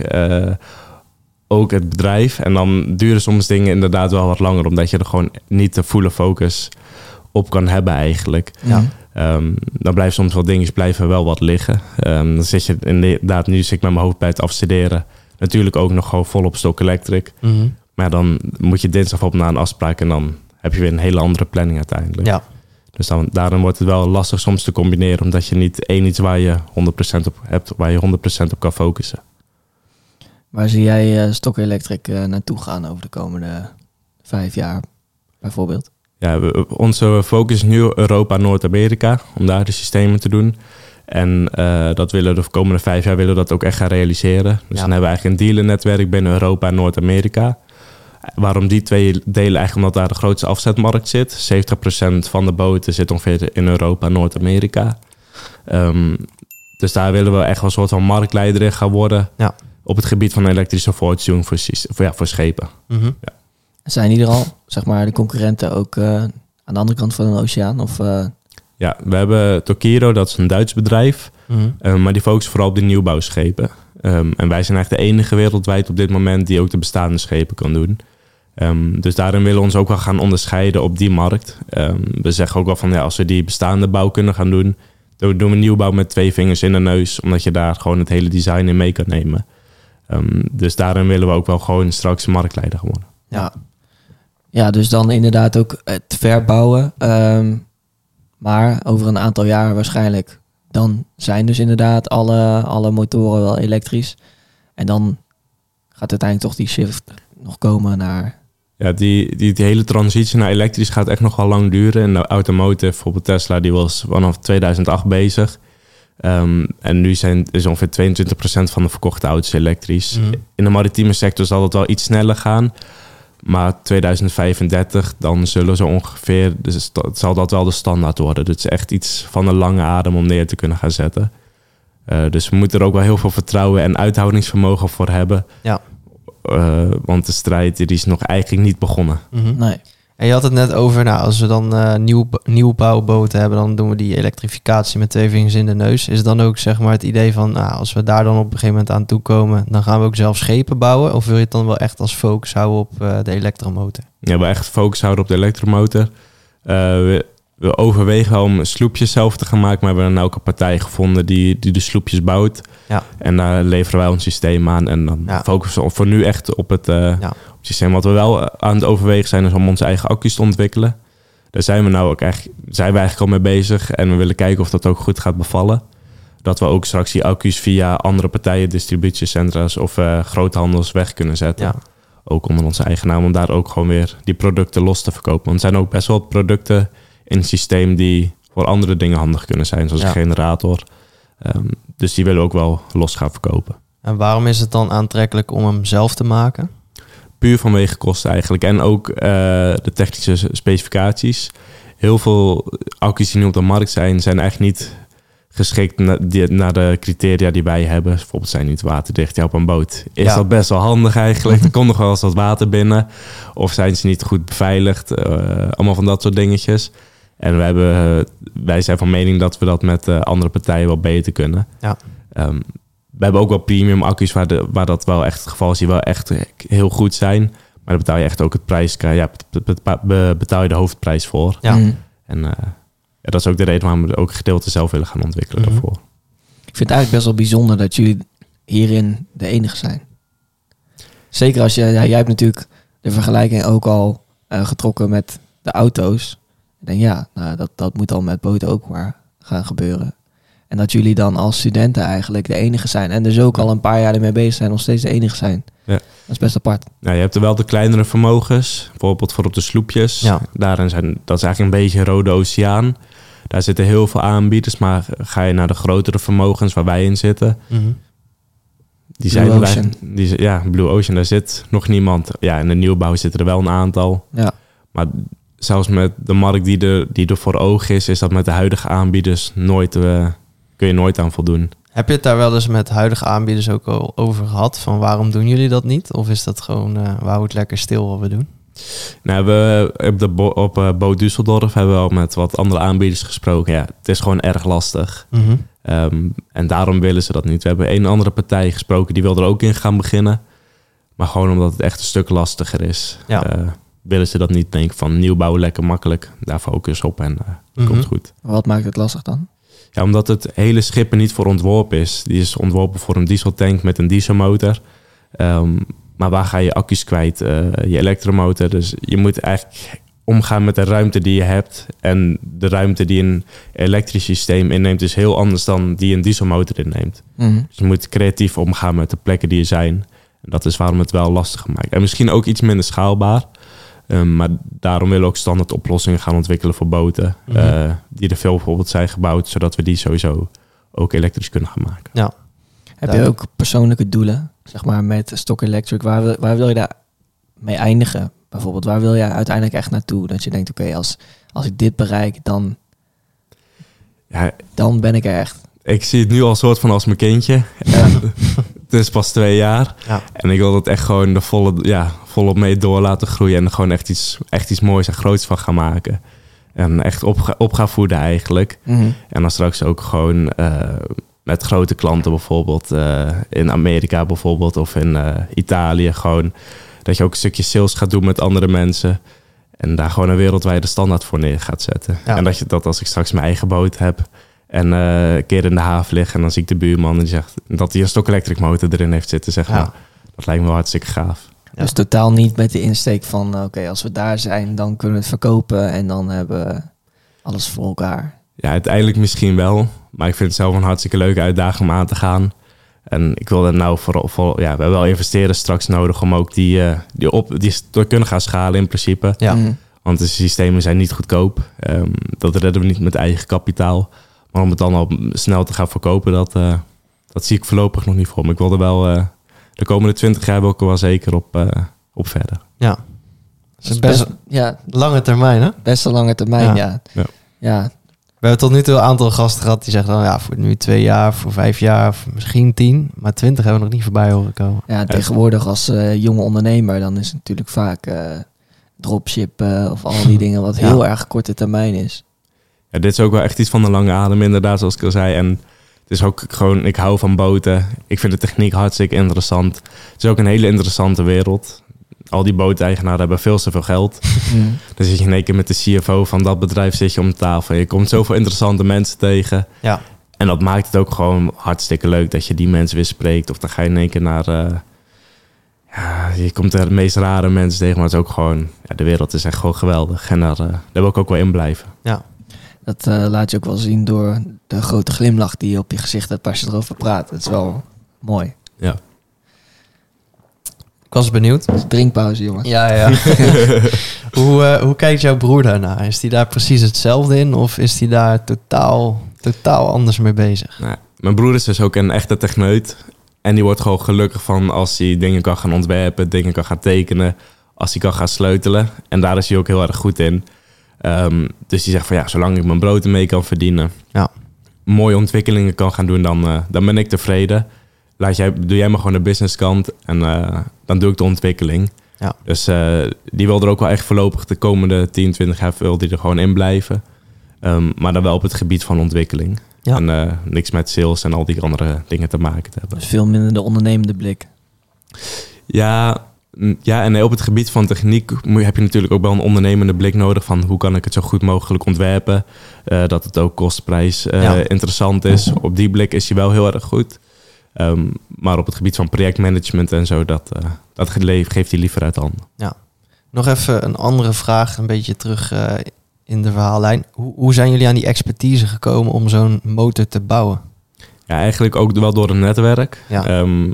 Ook het bedrijf. En dan duren soms dingen inderdaad wel wat langer, omdat je er gewoon niet de volle focus op kan hebben eigenlijk. Ja. Ehm, dan blijven soms wel dingen blijven wel wat liggen. Ehm, dan zit je inderdaad, nu zit ik met mijn hoofd bij het afstuderen. Natuurlijk ook nog gewoon vol op stok electric. Maar dan moet je dinsdag op naar een afspraak en dan heb je weer een hele andere planning uiteindelijk. Ja, Dus dan, daarom wordt het wel lastig soms te combineren, omdat je niet één iets waar je 100% op hebt, waar je 100% op kan focussen. Waar zie jij eh Stock Electric eh, naartoe gaan over de komende vijf jaar, bijvoorbeeld? Ja, we- onze focus is nu Europa, Noord-Amerika, om daar de systemen te doen. En eh, dat willen we de komende vijf jaar willen we dat ook echt gaan realiseren. Dus Ja. dan hebben we eigenlijk een dealernetwerk binnen Europa en Noord-Amerika. Waarom die twee delen? Eigenlijk omdat daar de grootste afzetmarkt zit. 70% van de boten zit ongeveer in Europa en Noord-Amerika. Ehm, dus daar willen we echt wel een soort van marktleider in gaan worden. Ja. Op het gebied van elektrische voortstuwing voor, ja, voor schepen. Mhm. Zijn die er al, zeg maar, de concurrenten ook eh, aan de andere kant van de oceaan? Of, eh, Ja, we hebben Tokiro, dat is een Duits bedrijf. Mhm. Uh, maar die focussen vooral op de nieuwbouwschepen. Um, en wij zijn eigenlijk de enige wereldwijd op dit moment die ook de bestaande schepen kan doen. Um, dus daarin willen we ons ook wel gaan onderscheiden op die markt. Um, we zeggen ook wel van ja, als we die bestaande bouw kunnen gaan doen, dan doen we nieuwbouw met twee vingers in de neus, omdat je daar gewoon het hele design in mee kan nemen. Um, dus daarin willen we ook wel gewoon straks marktleider worden. ja. ja, dus dan inderdaad ook het verbouwen. Ehm, maar over een aantal jaar waarschijnlijk, dan zijn dus inderdaad alle, alle motoren wel elektrisch. En dan gaat uiteindelijk toch die shift nog komen naar... Ja, die, die, die hele transitie naar elektrisch gaat echt nog wel lang duren. En de automotive, bijvoorbeeld Tesla, die was vanaf 2008 bezig. Um, en nu zijn, is ongeveer 22% van de verkochte auto's elektrisch. Mhm. In de maritieme sector zal het wel iets sneller gaan. Maar 2035, dan zullen ze ongeveer, dus dat- zal dat wel de standaard worden. Dat is echt iets van een lange adem om neer te kunnen gaan zetten. Uh, dus we moeten er ook wel heel veel vertrouwen en uithoudingsvermogen voor hebben. Ja. Uh, want de strijd die is nog eigenlijk niet begonnen. Mhm. Nee. En je had het net over, nou, als we dan eh nieuw, nieuwbouwboten hebben, dan doen we die elektrificatie met twee vingers in de neus. Is dan ook zeg maar het idee van, nou, als we daar dan op een gegeven moment aan toekomen, dan gaan we ook zelf schepen bouwen? Of wil je het dan wel echt als focus houden op eh, de elektromotor? Ja, we echt focus houden op de elektromotor. Uh, we, we overwegen om sloepjes zelf te gaan maken, maar we hebben dan ook een partij gevonden die, die de sloepjes bouwt. Ja. En daar leveren wij ons systeem aan. En dan Ja. focussen we voor nu echt op het, uh, Ja. Systeem. Wat we wel aan het overwegen zijn, is om onze eigen accu's te ontwikkelen. Daar zijn we nou ook echt, zijn we eigenlijk al mee bezig. En we willen kijken of dat ook goed gaat bevallen. Dat we ook straks die accu's via andere partijen, distributiecentra's of uh, groothandels weg kunnen zetten. Ja. Ook onder onze eigen naam, om daar ook gewoon weer die producten los te verkopen. Want er zijn ook best wel producten in het systeem die voor andere dingen handig kunnen zijn, zoals Ja. een generator. Um, dus die willen we ook wel los gaan verkopen. En waarom is het dan aantrekkelijk om hem zelf te maken? Puur vanwege kosten eigenlijk. En ook uh, de technische specificaties. Heel veel accu's die nu op de markt zijn, zijn eigenlijk niet geschikt na- die- naar de criteria die wij hebben. Bijvoorbeeld zijn niet waterdicht ja, op een boot. Is Ja. dat best wel handig eigenlijk? Er komt nog wel eens wat water binnen. Of zijn ze niet goed beveiligd? Eh, allemaal van dat soort dingetjes. En we hebben, eh, wij zijn van mening dat we dat met eh, andere partijen wel beter kunnen. Ja. Ehm, we hebben ook wel premium accu's waar, de, waar dat wel echt het geval is, die wel echt heel goed zijn. Maar dan betaal je echt ook het prijs, ja, bet- bet- betaal je de hoofdprijs voor. Ja. Mhm. En eh, ja, dat is ook de reden waarom we ook gedeelte zelf willen gaan ontwikkelen Mhm. daarvoor. Ik vind het eigenlijk best wel bijzonder dat jullie hierin de enige zijn. Zeker als je, ja, jij hebt natuurlijk de vergelijking ook al eh, getrokken met de auto's. Ik denk ja, nou, dat, dat moet al met boten ook maar gaan gebeuren. En dat jullie dan als studenten eigenlijk de enige zijn. En dus ook al een paar jaar ermee bezig zijn, nog steeds de enige zijn. Ja. Dat is best apart. Nou, je hebt er wel de kleinere vermogens, bijvoorbeeld voor op de sloepjes. Ja. Daarin zijn, dat is eigenlijk een beetje een rode oceaan. Daar zitten heel veel aanbieders, maar ga je naar de grotere vermogens waar wij in zitten, Mhm. die Blue zijn Ocean. die, ja, Blue Ocean, daar zit nog niemand. Ja, in de nieuwbouw zitten er wel een aantal. Ja. Maar zelfs met de markt die er, die er voor ogen is, is dat met de huidige aanbieders nooit, eh, kun je nooit aan voldoen. Heb je het daar wel eens met huidige aanbieders ook al over gehad? Van waarom doen jullie dat niet? Of is dat gewoon, eh we houden het lekker stil wat we doen? Nou, we op, de bo- op Boot Düsseldorf hebben we al met wat andere aanbieders gesproken. Ja, het is gewoon erg lastig. Mhm. Ehm, en daarom willen ze dat niet. We hebben een andere partij gesproken, die wil er ook in gaan beginnen. Maar gewoon omdat het echt een stuk lastiger is, Ja. eh, willen ze dat niet. Denk van nieuwbouw lekker makkelijk, daar focus op en eh, Mhm. komt goed. Wat maakt het lastig dan? Ja, omdat het hele schip er niet voor ontworpen is. Die is ontworpen voor een dieseltank met een dieselmotor. Ehm, maar waar ga je accu's kwijt? Eh, je elektromotor. Dus je moet eigenlijk omgaan met de ruimte die je hebt. En de ruimte die een elektrisch systeem inneemt is heel anders dan die een dieselmotor inneemt. Mhm. Dus je moet creatief omgaan met de plekken die er zijn. En dat is waarom het wel lastig maakt. En misschien ook iets minder schaalbaar. Ehm, maar daarom willen we ook standaard oplossingen gaan ontwikkelen voor boten. Mhm. eh, die er veel bijvoorbeeld zijn gebouwd, zodat we die sowieso ook elektrisch kunnen gaan maken. Heb je ook persoonlijke doelen, zeg maar, met Stock Electric? Waar, wil- waar wil je daar mee eindigen? Bijvoorbeeld, waar wil je uiteindelijk echt naartoe? Dat je denkt, oké, als, als ik dit bereik, dan, Ja, dan ben ik er echt. ik zie het nu al soort van als mijn kindje. Ja. Het is pas twee jaar. Ja. En ik wil het echt gewoon de volle, ja, volop mee door laten groeien. En er gewoon echt iets, echt iets moois en groots van gaan maken. En echt op, ga- op gaan voeden eigenlijk. Mhm. En dan straks ook gewoon eh, met grote klanten bijvoorbeeld eh, in Amerika bijvoorbeeld of in eh, Italië gewoon. Dat je ook een stukje sales gaat doen met andere mensen. En daar gewoon een wereldwijde standaard voor neer gaat zetten. Ja. En dat je dat als ik straks mijn eigen boot heb en eh, een keer in de haven lig en dan zie ik de buurman en die zegt dat hij een stok electric motor erin heeft zitten. Zeg Ja. nou, dat lijkt me wel hartstikke gaaf. Ja. Dus totaal niet met de insteek van, oké, als we daar zijn, dan kunnen we het verkopen en dan hebben we alles voor elkaar. Ja, uiteindelijk misschien wel. Maar ik vind het zelf een hartstikke leuke uitdaging om aan te gaan. En ik wil er nou vooral, voor, ja, we hebben wel investeren straks nodig om ook die, eh, die, op, die te kunnen gaan schalen in principe. Ja. Mhm. Want de systemen zijn niet goedkoop. Ehm, dat redden we niet met eigen kapitaal. Maar om het dan al snel te gaan verkopen, dat, eh, dat zie ik voorlopig nog niet voor. Maar ik wil er wel eh, de komende twintig jaar wil ik er wel zeker op, eh, op verder. Ja. Dat is best best, ja, lange termijn, hè? best een lange termijn, Ja. ja. Ja. ja. We hebben tot nu toe een aantal gasten gehad die zeggen dan ja, voor nu twee jaar, voor vijf jaar, of misschien tien. Maar twintig hebben we nog niet voorbij horen komen. Ja, tegenwoordig als eh, jonge ondernemer, dan is het natuurlijk vaak eh dropshippen of al die dingen wat Ja. heel erg korte termijn is. Ja, dit is ook wel echt iets van een lange adem, inderdaad, zoals ik al zei. En het is ook gewoon, ik hou van boten. Ik vind de techniek hartstikke interessant. Het is ook een hele interessante wereld. Al die booteigenaren hebben veel te veel geld. Dan zit je in één keer met de CFO van dat bedrijf zit je om tafel. Je komt zoveel interessante mensen tegen. Ja. En dat maakt het ook gewoon hartstikke leuk dat je die mensen weer spreekt. Of dan ga je in één keer naar... eh, ja, je komt de meest rare mensen tegen. Maar het is ook gewoon... Ja, de wereld is echt gewoon geweldig. En daar, eh, daar wil ik ook wel in blijven. Dat eh, laat je ook wel zien door de grote glimlach die je op je gezicht hebt als je erover praat. Het is wel mooi. Ja. Ik was benieuwd. Drinkpauze, jongens. Ja, ja. hoe, eh, hoe kijkt jouw broer daarna? Is hij daar precies hetzelfde in? Of is hij daar totaal, totaal anders mee bezig? Nou, mijn broer is dus ook een echte techneut. En die wordt gewoon gelukkig van als hij dingen kan gaan ontwerpen, dingen kan gaan tekenen, als hij kan gaan sleutelen. En daar is hij ook heel erg goed in. Ehm, dus die zegt van ja, zolang ik mijn brood ermee kan verdienen. Ja. mooie ontwikkelingen kan gaan doen, dan, eh, dan ben ik tevreden. Laat jij, doe jij maar gewoon de businesskant en eh, dan doe ik de ontwikkeling. Ja. Dus eh, die wil er ook wel echt voorlopig de komende 10, 20 jaar wil die er gewoon in blijven. Ehm, maar dan wel op het gebied van ontwikkeling. Ja. En eh, niks met sales en al die andere dingen te maken te hebben. Dus veel minder de ondernemende blik. Ja, ja, en op het gebied van techniek heb je natuurlijk ook wel een ondernemende blik nodig van hoe kan ik het zo goed mogelijk ontwerpen. eh, dat het ook kostprijs eh, Ja. interessant is. Op die blik is hij wel heel erg goed. Ehm, maar op het gebied van projectmanagement en zo, dat, eh, dat geeft hij liever uit handen. Nog even een andere vraag, een beetje terug in de verhaallijn. Hoe, hoe zijn jullie aan die expertise gekomen om zo'n motor te bouwen? Ja, eigenlijk ook wel door een netwerk. Ja. Ehm,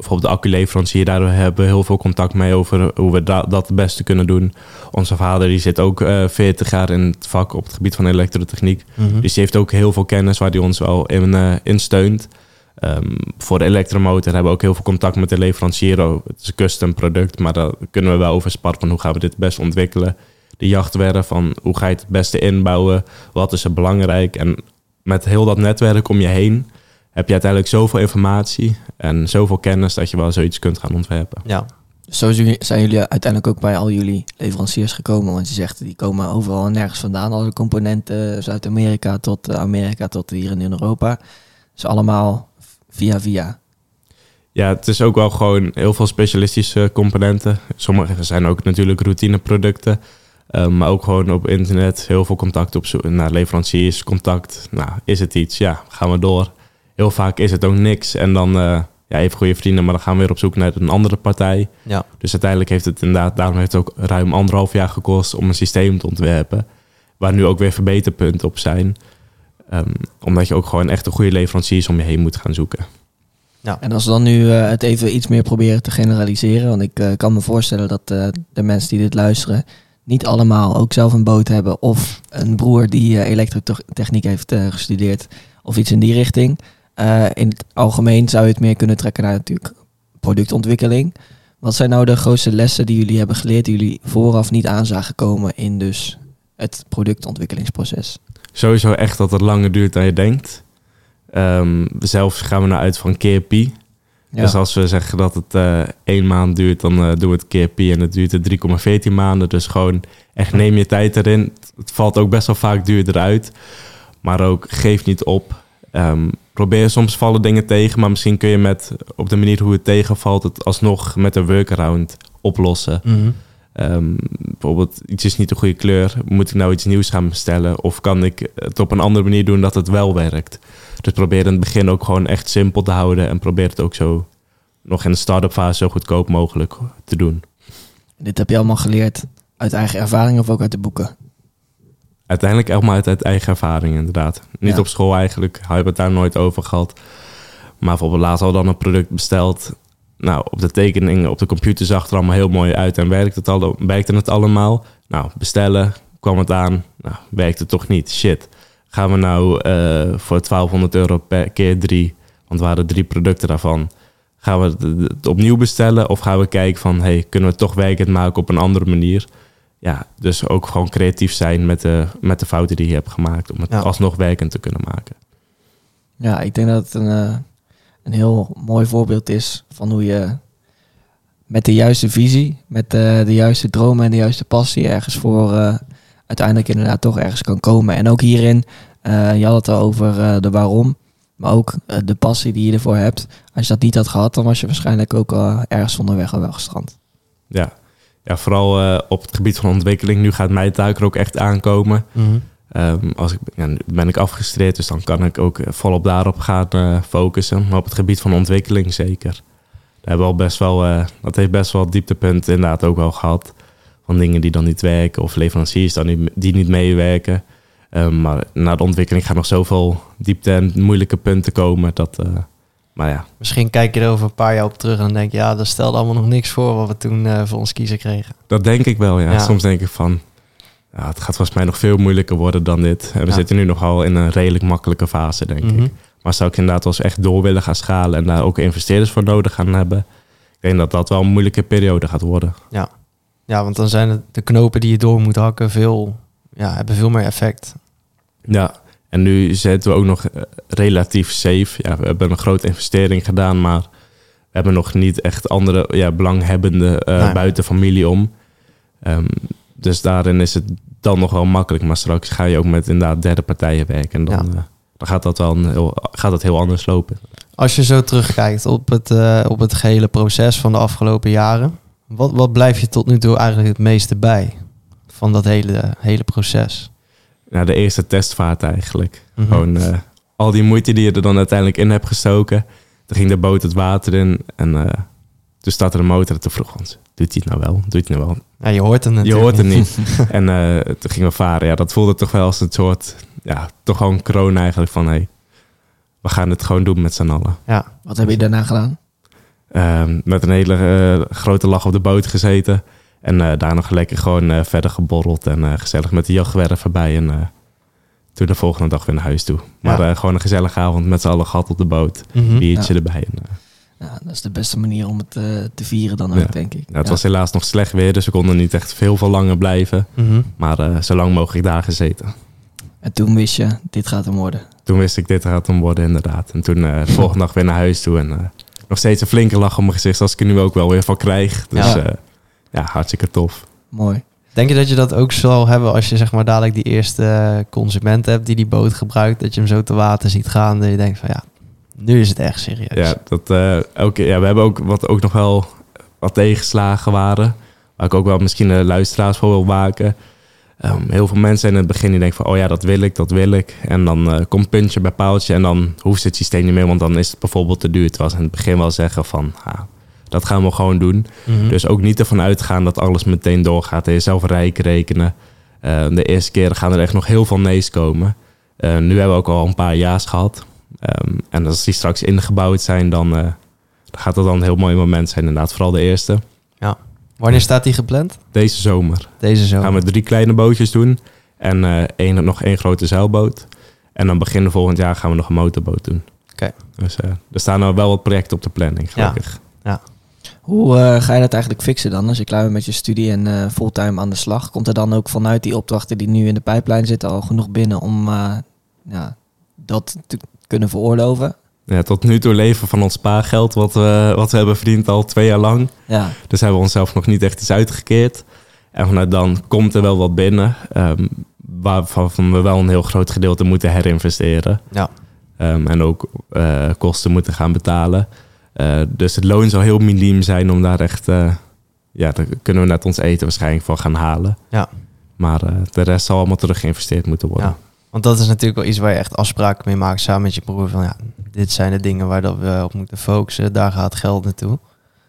bijvoorbeeld de acculeverancier, daar hebben we heel veel contact mee over hoe we da- dat het beste kunnen doen. Onze vader die zit ook eh 40 jaar in het vak op het gebied van elektrotechniek. Mhm. Dus die heeft ook heel veel kennis waar hij ons wel in, eh, in steunt. Ehm, voor de elektromotor hebben we ook heel veel contact met de leverancier. Oh, Het is een custom product, maar daar kunnen we wel over sparren van hoe gaan we dit het best ontwikkelen. De jachtwerf van hoe ga je het het beste inbouwen, wat is er belangrijk. En met heel dat netwerk om je heen heb je uiteindelijk zoveel informatie en zoveel kennis dat je wel zoiets kunt gaan ontwerpen. Ja, Dus zo zijn jullie- uiteindelijk ook bij al jullie leveranciers gekomen. Want je zegt, die komen overal en nergens vandaan. Alle componenten, Zuid-Amerika tot eh, Amerika tot hier in Europa. Dus allemaal via via. Ja, het is ook wel gewoon heel veel specialistische componenten. Sommige zijn ook natuurlijk routineproducten. Um, maar ook gewoon op internet heel veel contact op zoek naar leveranciers, contact. Nou, is het iets? Ja, gaan we door. Heel vaak is het ook niks. En dan, eh, ja, even goede vrienden, maar dan gaan we weer op zoek naar een andere partij. ja. Dus uiteindelijk heeft het inderdaad, daarom heeft het ook ruim anderhalf jaar gekost om een systeem te ontwerpen. Waar nu ook weer verbeterpunten op zijn. Ehm, omdat je ook gewoon echt een goede leveranciers om je heen moet gaan zoeken. En als we dan nu eh, het even iets meer proberen te generaliseren. Want ik eh, kan me voorstellen dat eh, de mensen die dit luisteren niet allemaal ook zelf een boot hebben. Of een broer die eh, elektrotechniek heeft eh, gestudeerd. Of iets in die richting. Eh, in het algemeen zou je het meer kunnen trekken naar natuurlijk productontwikkeling. Wat zijn nou de grootste lessen die jullie hebben geleerd, die jullie vooraf niet aan zagen komen in dus het productontwikkelingsproces? Sowieso echt dat het langer duurt dan je denkt. Ehm, zelf gaan we naar uit van keer pi. Ja. Dus als we zeggen dat het eh één maand duurt, dan eh, doen we het keer pi en het duurt het 3,14 maanden. Dus gewoon echt neem je tijd erin. Het valt ook best wel vaak duurder uit. Maar ook geef niet op. Ehm, probeer soms vallen dingen tegen, maar misschien kun je met op de manier hoe het tegenvalt, het alsnog met een workaround oplossen. Mhm. Ehm, bijvoorbeeld, iets is niet de goede kleur. Moet ik nou iets nieuws gaan bestellen? Of kan ik het op een andere manier doen dat het wel werkt? Dus probeer in het begin ook gewoon echt simpel te houden. En probeer het ook zo nog in de start-up fase zo goedkoop mogelijk te doen. Dit heb je allemaal geleerd uit eigen ervaring of ook uit de boeken? Uiteindelijk allemaal uit, uit eigen ervaring inderdaad. Niet Ja. op school eigenlijk. Hebben we het daar nooit over gehad. Maar bijvoorbeeld laatst al dan een product besteld. Nou, op de tekeningen op de computer zag het er allemaal heel mooi uit. En werkte het, al, werkte het allemaal? Nou, bestellen, kwam het aan. Nou, werkte het toch niet. Shit. Gaan we nou eh, voor 1200 euro per keer drie, want we hadden drie producten daarvan. Gaan we het- het opnieuw bestellen of gaan we kijken van, hey, kunnen we het toch werkend maken op een andere manier? Ja, dus ook gewoon creatief zijn met de, met de fouten die je hebt gemaakt om het Ja. alsnog werkend te kunnen maken. Ja, ik denk dat het een, eh, een heel mooi voorbeeld is van hoe je met de juiste visie, met eh, de juiste dromen en de juiste passie ergens voor eh, uiteindelijk inderdaad toch ergens kan komen. En ook hierin, eh, je had het al over de waarom, maar ook de passie die je ervoor hebt. Als je dat niet had gehad, dan was je waarschijnlijk ook ergens onderweg al wel gestrand. Ja, ja vooral eh, op het gebied van ontwikkeling. Nu gaat mijn taak er ook echt aankomen. Ehm, als ik, ja, ben ik afgestudeerd, dus dan kan ik ook eh, volop daarop gaan eh, focussen. Maar op het gebied van ontwikkeling zeker. Daar hebben we al best wel, dat heeft best wel dieptepunten inderdaad ook wel gehad. Van dingen die dan niet werken of leveranciers dan niet, die niet meewerken. Ehm, maar na de ontwikkeling gaan nog zoveel diepte en moeilijke punten komen. Dat, maar ja, Misschien kijk je er over een paar jaar op terug en dan denk je, ja, dat stelde allemaal nog niks voor wat we toen eh, voor ons kiezen kregen. dat denk ik wel. Ja. Ja. Soms denk ik van, ja, het gaat volgens mij nog veel moeilijker worden dan dit. En we Ja. zitten nu nogal in een redelijk makkelijke fase, denk Mhm. ik. Maar zou ik inderdaad eens echt door willen gaan schalen en daar ook investeerders voor nodig gaan hebben. Ik denk dat dat wel een moeilijke periode gaat worden. Ja, want dan zijn de knopen die je door moet hakken veel, ja, hebben veel meer effect. Ja, En nu zitten we ook nog eh, relatief safe. Ja, we hebben een grote investering gedaan, maar we hebben nog niet echt andere ja, belanghebbenden eh, Nee. buiten familie om. Ehm, dus daarin is het dan nog wel makkelijk. Maar straks ga je ook met inderdaad derde partijen werken. En dan, Ja. eh, dan gaat, dat wel heel, gaat dat heel anders lopen. Als je zo terugkijkt op het, eh, op het gehele proces van de afgelopen jaren, wat, wat blijf je tot nu toe eigenlijk het meeste bij van dat hele, hele proces? Ja, de eerste testvaart eigenlijk. Mhm. Gewoon eh, al die moeite die je er dan uiteindelijk in hebt gestoken. Toen ging de boot het water in. En eh, toen startte de motor. En toen vroeg ons, doet hij het nou wel? Doet hij het nou wel? Ja, je hoort het Je hoort het niet. en eh, toen gingen we varen. Ja, dat voelde toch wel als een soort... Ja, toch gewoon kroon eigenlijk van... Hey, we gaan het gewoon doen met z'n allen. Ja, Wat heb je daarna gedaan? Ehm, met een hele grote lach op de boot gezeten. En daar nog lekker gewoon eh, verder geborreld. En eh, gezellig met de jachtwerf erbij. En eh, toen de volgende dag weer naar huis toe. Maar Ja. gewoon een gezellige avond met z'n allen gehad op de boot. Mhm. Biertje erbij. En, Ja, dat is de beste manier om het te vieren dan ook, Ja. denk ik. ja, het Ja. was helaas nog slecht weer. Dus we konden niet echt veel veel langer blijven. Mhm. Maar zo lang mogelijk daar gezeten. En toen wist je, dit gaat hem worden. Toen wist ik, dit gaat hem worden inderdaad. En toen de volgende dag weer naar huis toe. En nog steeds een flinke lach op mijn gezicht. Zoals ik er nu ook wel weer van krijg. Dus Ja. Ja, hartstikke tof. Mooi. Denk je dat je dat ook zal hebben als je zeg maar dadelijk die eerste eh, consument hebt die die boot gebruikt, dat je hem zo te water ziet gaan, dat je denkt van ja, nu is het echt serieus. Ja, dat, eh, elke, ja, we hebben ook wat ook nog wel wat tegenslagen waren. Waar ik ook wel misschien de luisteraars voor wil waken. Ehm, heel veel mensen in het begin die denken van... oh ja, dat wil ik, dat wil ik. En dan eh, komt puntje bij paaltje en dan hoeft het systeem niet meer... want dan is het bijvoorbeeld te duur. Terwijl ze in het begin wel zeggen van... ah, dat gaan we gewoon doen. Mhm. Dus ook niet ervan uitgaan dat alles meteen doorgaat. En jezelf rijk rekenen. Eh, de eerste keer gaan er echt nog heel veel nee's komen. Eh, nu hebben we ook al een paar ja's gehad. Ehm, en als die straks ingebouwd zijn, dan, eh, gaat dat dan een heel mooi moment zijn. Inderdaad, vooral de eerste. Wanneer staat die gepland? Deze zomer Deze zomer. gaan we drie kleine bootjes doen. En één, nog één grote zeilboot. En dan begin volgend jaar gaan we nog een motorboot doen. Oké. Dus er staan al wel wat projecten op de planning, gelukkig. Hoe eh, ga je dat eigenlijk fixen dan? Als je klaar bent met je studie en eh, fulltime aan de slag, komt er dan ook vanuit die opdrachten die nu in de pijplijn zitten al genoeg binnen om eh, ja, dat te kunnen veroorloven? Ja, tot nu toe leven van ons spaargeld, wat we, wat we hebben verdiend al twee jaar lang. Ja, Dus hebben we onszelf nog niet echt iets uitgekeerd. En vanuit dan komt er wel wat binnen. ehm, waarvan we wel een heel groot gedeelte moeten herinvesteren. Ja. Ehm, en ook eh, kosten moeten gaan betalen. Eh, dus het loon zal heel miniem zijn om daar echt... eh, ja, daar kunnen we net ons eten waarschijnlijk van gaan halen. Ja. Maar eh, de rest zal allemaal terug geïnvesteerd moeten worden. Ja. Want dat is natuurlijk wel iets waar je echt afspraken mee maakt samen met je broer. Van ja, dit zijn de dingen waar dat we op moeten focussen. Daar gaat geld naartoe.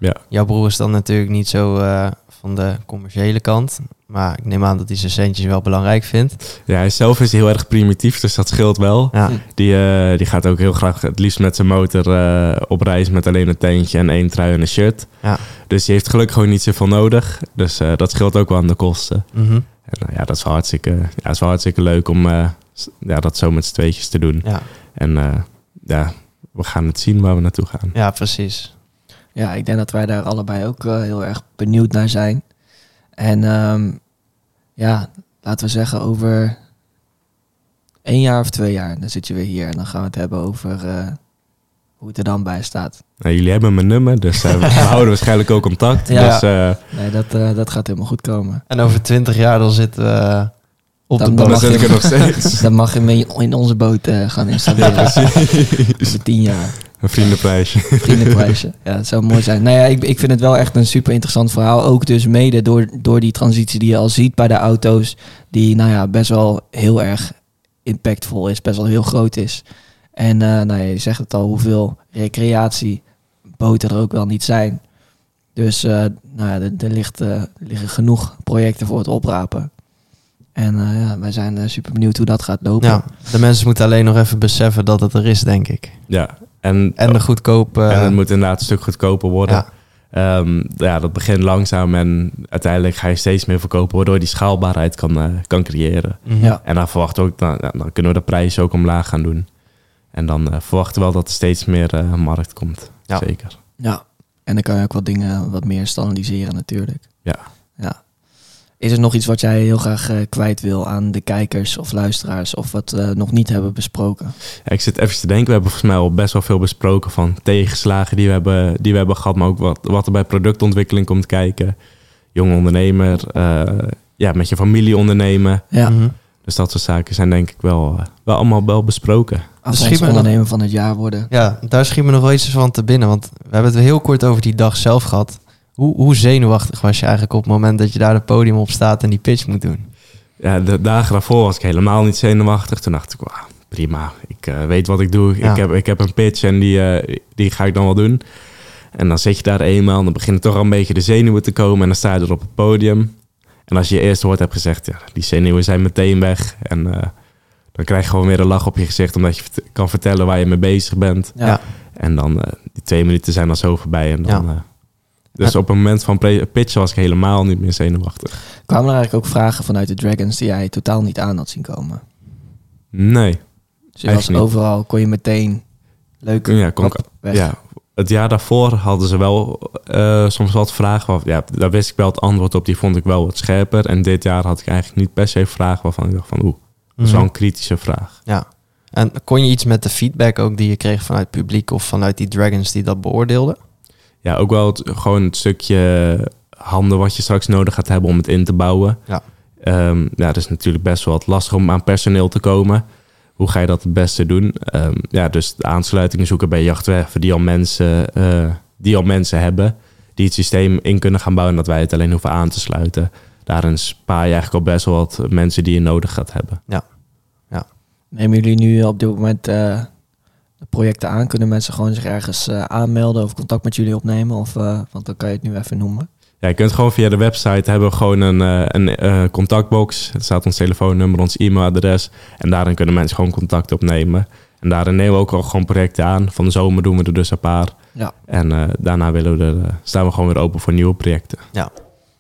Ja. Jouw broer is dan natuurlijk niet zo eh, van de commerciële kant. Maar ik neem aan dat hij zijn centjes wel belangrijk vindt. Ja, hij zelf is heel erg primitief, dus dat scheelt wel. Ja, Die, eh, die gaat ook heel graag het liefst met zijn motor eh, op reis met alleen een tentje en één trui en een shirt. Ja. Dus die heeft gelukkig gewoon niet zoveel nodig. Dus dat scheelt ook wel aan de kosten. Mhm. En eh, ja, dat is wel hartstikke, ja, dat is wel hartstikke leuk om ja, dat zo met z'n tweetjes te doen. ja. En ja, we gaan het zien waar we naartoe gaan. ja precies. Ja, ik denk dat wij daar allebei ook eh, heel erg benieuwd naar zijn. En ehm, ja, laten we zeggen over één jaar of twee jaar, dan zit je weer hier en dan gaan we het hebben over eh, hoe het er dan bij staat. Nou, jullie hebben mijn nummer, dus eh, we houden waarschijnlijk ook contact. Ja. Dus eh, Nee, dat, eh, dat gaat helemaal goed komen. En over twintig jaar dan zitten we eh, op Dan- de dan zit ik er nog steeds. Dan mag je mee in onze boot eh, gaan installeren. Over tien jaar. Een vriendenprijsje. Vriendenprijsje. Ja, dat zou mooi zijn. Nou ja, ik, ik vind het wel echt een super interessant verhaal. Ook dus mede door, door die transitie die je al ziet bij de auto's. Die nou ja, best wel heel erg impactvol is. Best wel heel groot is. En eh, nou ja, je zegt het al, hoeveel recreatieboten er ook wel niet zijn. Dus eh, nou ja, er, er, ligt, eh, er liggen genoeg projecten voor het oprapen. En eh, ja, wij zijn super benieuwd hoe dat gaat lopen. Ja, de mensen moeten alleen nog even beseffen dat het er is, denk ik. Ja, en, En de goedkope... en het moet inderdaad een stuk goedkoper worden. ja, Ehm, ja, dat begint langzaam en uiteindelijk ga je steeds meer verkopen, waardoor je die schaalbaarheid kan, eh, kan creëren. Mhm. Ja. En dan verwachten we ook, dan, dan kunnen we de prijs ook omlaag gaan doen. En dan eh, verwachten we wel dat er steeds meer eh, markt komt. Ja. Zeker. Ja, en dan kan je ook wat dingen wat meer standaardiseren natuurlijk. Ja. Ja. Is er nog iets wat jij heel graag eh, kwijt wil aan de kijkers of luisteraars of wat we nog niet hebben besproken? Ja, ik zit even te denken, we hebben volgens mij al best wel veel besproken van tegenslagen die we hebben, die we hebben gehad, maar ook wat, wat er bij productontwikkeling komt kijken. Jonge ondernemer, eh, ja, met je familie ondernemen. Ja, Mhm. Dus dat soort zaken zijn denk ik wel, eh, wel allemaal wel besproken. nog- ondernemer van het jaar worden. Ja, daar schiet me nog wel iets van te binnen. Want we hebben het heel kort over die dag zelf gehad. Hoe, hoe zenuwachtig was je eigenlijk op het moment dat je daar het podium op staat en die pitch moet doen? Ja, de dagen daarvoor was ik helemaal niet zenuwachtig. Toen dacht ik, wauw, prima, ik eh, weet wat ik doe. Ja. Ik, heb, ik heb een pitch en die, eh, die ga ik dan wel doen. En dan zit je daar eenmaal en dan beginnen toch al een beetje de zenuwen te komen. En dan sta je er op het podium. En als je je eerste woord hebt gezegd, ja, die zenuwen zijn meteen weg. En eh, dan krijg je gewoon weer een lach op je gezicht, omdat je kan vertellen waar je mee bezig bent. Ja. En dan, die twee minuten zijn dan zo voorbij. En dan, Ja. Dus op het moment van pitchen was ik helemaal niet meer zenuwachtig. Kwamen er eigenlijk ook vragen vanuit de Dragons die jij totaal niet aan had zien komen? Nee. Dus je was niet. overal, kon je meteen leuk Ja, kon ik- hop, weg. Ja, het jaar daarvoor hadden ze wel eh, soms wat vragen. Waar, ja, daar wist ik wel het antwoord op. Die vond ik wel wat scherper. En dit jaar had ik eigenlijk niet per se vragen waarvan ik dacht van... Oeh, dat is wel Mhm. een kritische vraag. Ja. En kon je iets met de feedback ook die je kreeg vanuit het publiek of vanuit die dragons die dat beoordeelden? Ja, ook wel het, gewoon het stukje handen wat je straks nodig gaat hebben om het in te bouwen. Ja. Ehm, ja, het is natuurlijk best wel wat lastig om aan personeel te komen. Hoe ga je dat het beste doen? Ehm, ja, dus de aansluitingen zoeken bij jachtwerven die al mensen, eh, die al mensen hebben. Die het systeem in kunnen gaan bouwen en dat wij het alleen hoeven aan te sluiten. Daarin spaar je eigenlijk al best wel wat mensen die je nodig gaat hebben. Nemen jullie nu op dit moment eh, projecten aan? Kunnen mensen gewoon zich ergens eh, aanmelden of contact met jullie opnemen? Of, eh, want dan kan je het nu even noemen. Ja, je kunt gewoon via de website hebben we gewoon een, eh, een eh, contactbox. Er staat ons telefoonnummer, ons e-mailadres. En daarin kunnen mensen gewoon contact opnemen. En daarin nemen we ook al gewoon projecten aan. Van de zomer doen we er dus een paar. Ja. En eh, daarna willen we er, staan we gewoon weer open voor nieuwe projecten.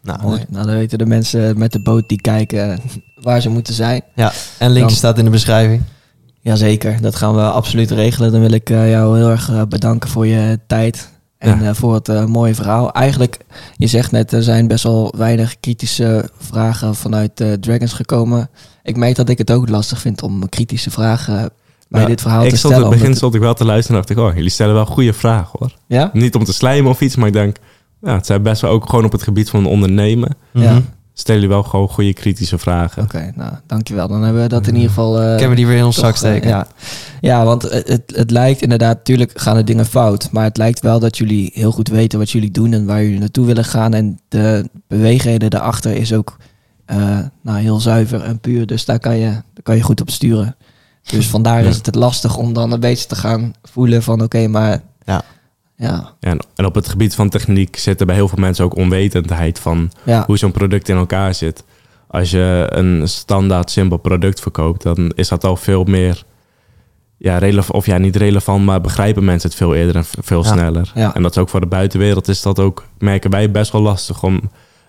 Nou, Mooi. Nou, dan weten de mensen met de boot die kijken waar ze moeten zijn. Ja, en linkje Dan- staat in de beschrijving. Jazeker, dat gaan we absoluut regelen. Dan wil ik eh, jou heel erg eh, bedanken voor je tijd en Ja. eh, voor het mooie verhaal. Eigenlijk, je zegt net, er zijn best wel weinig kritische vragen vanuit eh, Dragons gekomen. Ik merk dat ik het ook lastig vind om kritische vragen bij Nou, dit verhaal ik te stond stellen. in het begin stond ik wel te luisteren en dacht ik, oh, jullie stellen wel goede vragen hoor. ja? Niet om te slijmen of iets, maar ik denk, ja, het zijn best wel ook gewoon op het gebied van ondernemen. Ja. Stellen jullie wel gewoon goede kritische vragen. Oké, nou, dankjewel. Dan hebben we dat in ieder geval... eh, Kunnen we die weer in ons zak eh, steken? ja. ja, want het, het, het lijkt inderdaad, natuurlijk gaan er dingen fout. Maar het lijkt wel dat jullie heel goed weten wat jullie doen en waar jullie naartoe willen gaan. En de beweegreden daarachter is ook eh, nou, heel zuiver en puur. Dus daar kan je, daar kan je goed op sturen. Dus vandaar Ja. is het het lastig om dan een beetje te gaan voelen van oké, maar Ja. ja, En, en op het gebied van techniek zit er bij heel veel mensen ook onwetendheid van ja, hoe zo'n product in elkaar zit. Als je een standaard simpel product verkoopt, dan is dat al veel meer, ja, relevant, of ja, niet relevant, maar begrijpen mensen het veel eerder en veel Ja. sneller. Ja. En dat is ook voor de buitenwereld, is dat ook, merken wij, best wel lastig om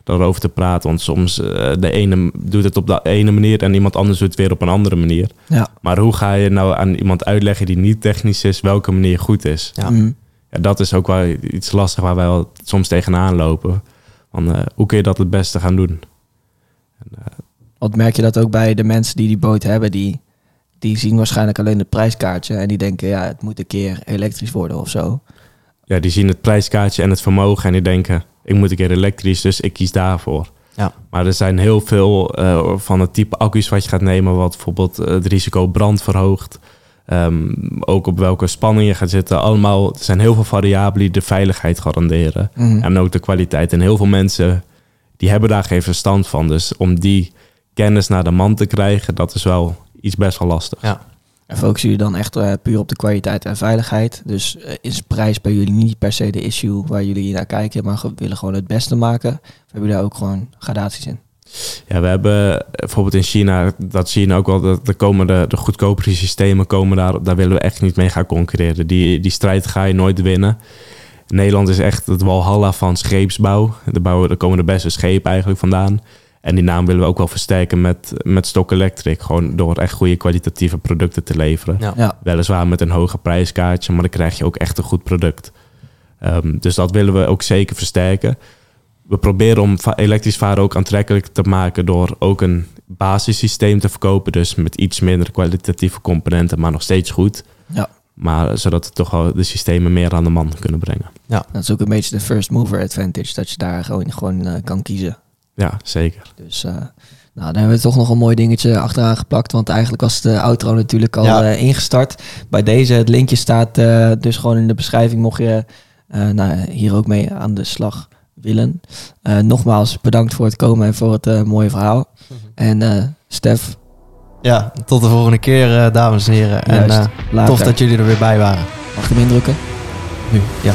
daarover te praten. Want soms eh, de ene doet het op de ene manier en iemand anders doet het weer op een andere manier. ja. Maar hoe ga je nou aan iemand uitleggen die niet technisch is, welke manier goed is? Ja. Mm. Ja, dat is ook wel iets lastig waar wij wel soms tegenaan lopen. Van, eh, hoe kun je dat het beste gaan doen? Want merk je dat ook bij de mensen die die boot hebben, die, die zien waarschijnlijk alleen het prijskaartje en die denken ja, het moet een keer elektrisch worden of zo. Ja, die zien het prijskaartje en het vermogen en die denken, ik moet een keer elektrisch, dus ik kies daarvoor. Ja. Maar er zijn heel veel eh, van het type accu's wat je gaat nemen, wat bijvoorbeeld eh, het risico brand verhoogt. Ehm, ook op welke spanning je gaat zitten. Allemaal, er zijn heel veel variabelen die de veiligheid garanderen. Mhm. En ook de kwaliteit. En heel veel mensen die hebben daar geen verstand van. Dus om die kennis naar de man te krijgen, dat is wel iets best wel lastig. Ja. En focussen jullie dan echt eh, puur op de kwaliteit en veiligheid? Dus eh, is prijs bij jullie niet per se de issue waar jullie naar kijken, maar willen gewoon het beste maken? Of hebben jullie daar ook gewoon gradaties in? Ja, we hebben bijvoorbeeld in China, dat zie je ook wel, dat er komen de, de goedkopere systemen komen daar, daar willen we echt niet mee gaan concurreren. Die, die strijd ga je nooit winnen. Nederland is echt het walhalla van scheepsbouw. De bouwen, er komen de beste schepen eigenlijk vandaan. En die naam willen we ook wel versterken met, met Stock Electric. Gewoon door echt goede kwalitatieve producten te leveren. Ja. Ja, Weliswaar met een hoger prijskaartje, maar dan krijg je ook echt een goed product. Ehm, dus dat willen we ook zeker versterken. We proberen om elektrisch varen ook aantrekkelijk te maken door ook een basissysteem te verkopen. Dus met iets minder kwalitatieve componenten, maar nog steeds goed. Ja. Maar zodat we toch wel de systemen meer aan de man kunnen brengen. Dat is ook een beetje de first mover advantage, dat je daar gewoon, gewoon eh, kan kiezen. Ja, zeker. Dus eh, nou, dan hebben we toch nog een mooi dingetje achteraan geplakt. Want eigenlijk was de outro natuurlijk al Ja. eh, ingestart. Bij deze, het linkje staat eh, dus gewoon in de beschrijving. Mocht je eh, nou, hier ook mee aan de slag willen. Eh, nogmaals, bedankt voor het komen en voor het eh, mooie verhaal. En eh Stef, Ja, tot de volgende keer, dames en heren. En Juist. tof dat jullie er weer bij waren. Mag ik hem indrukken? Nu, ja.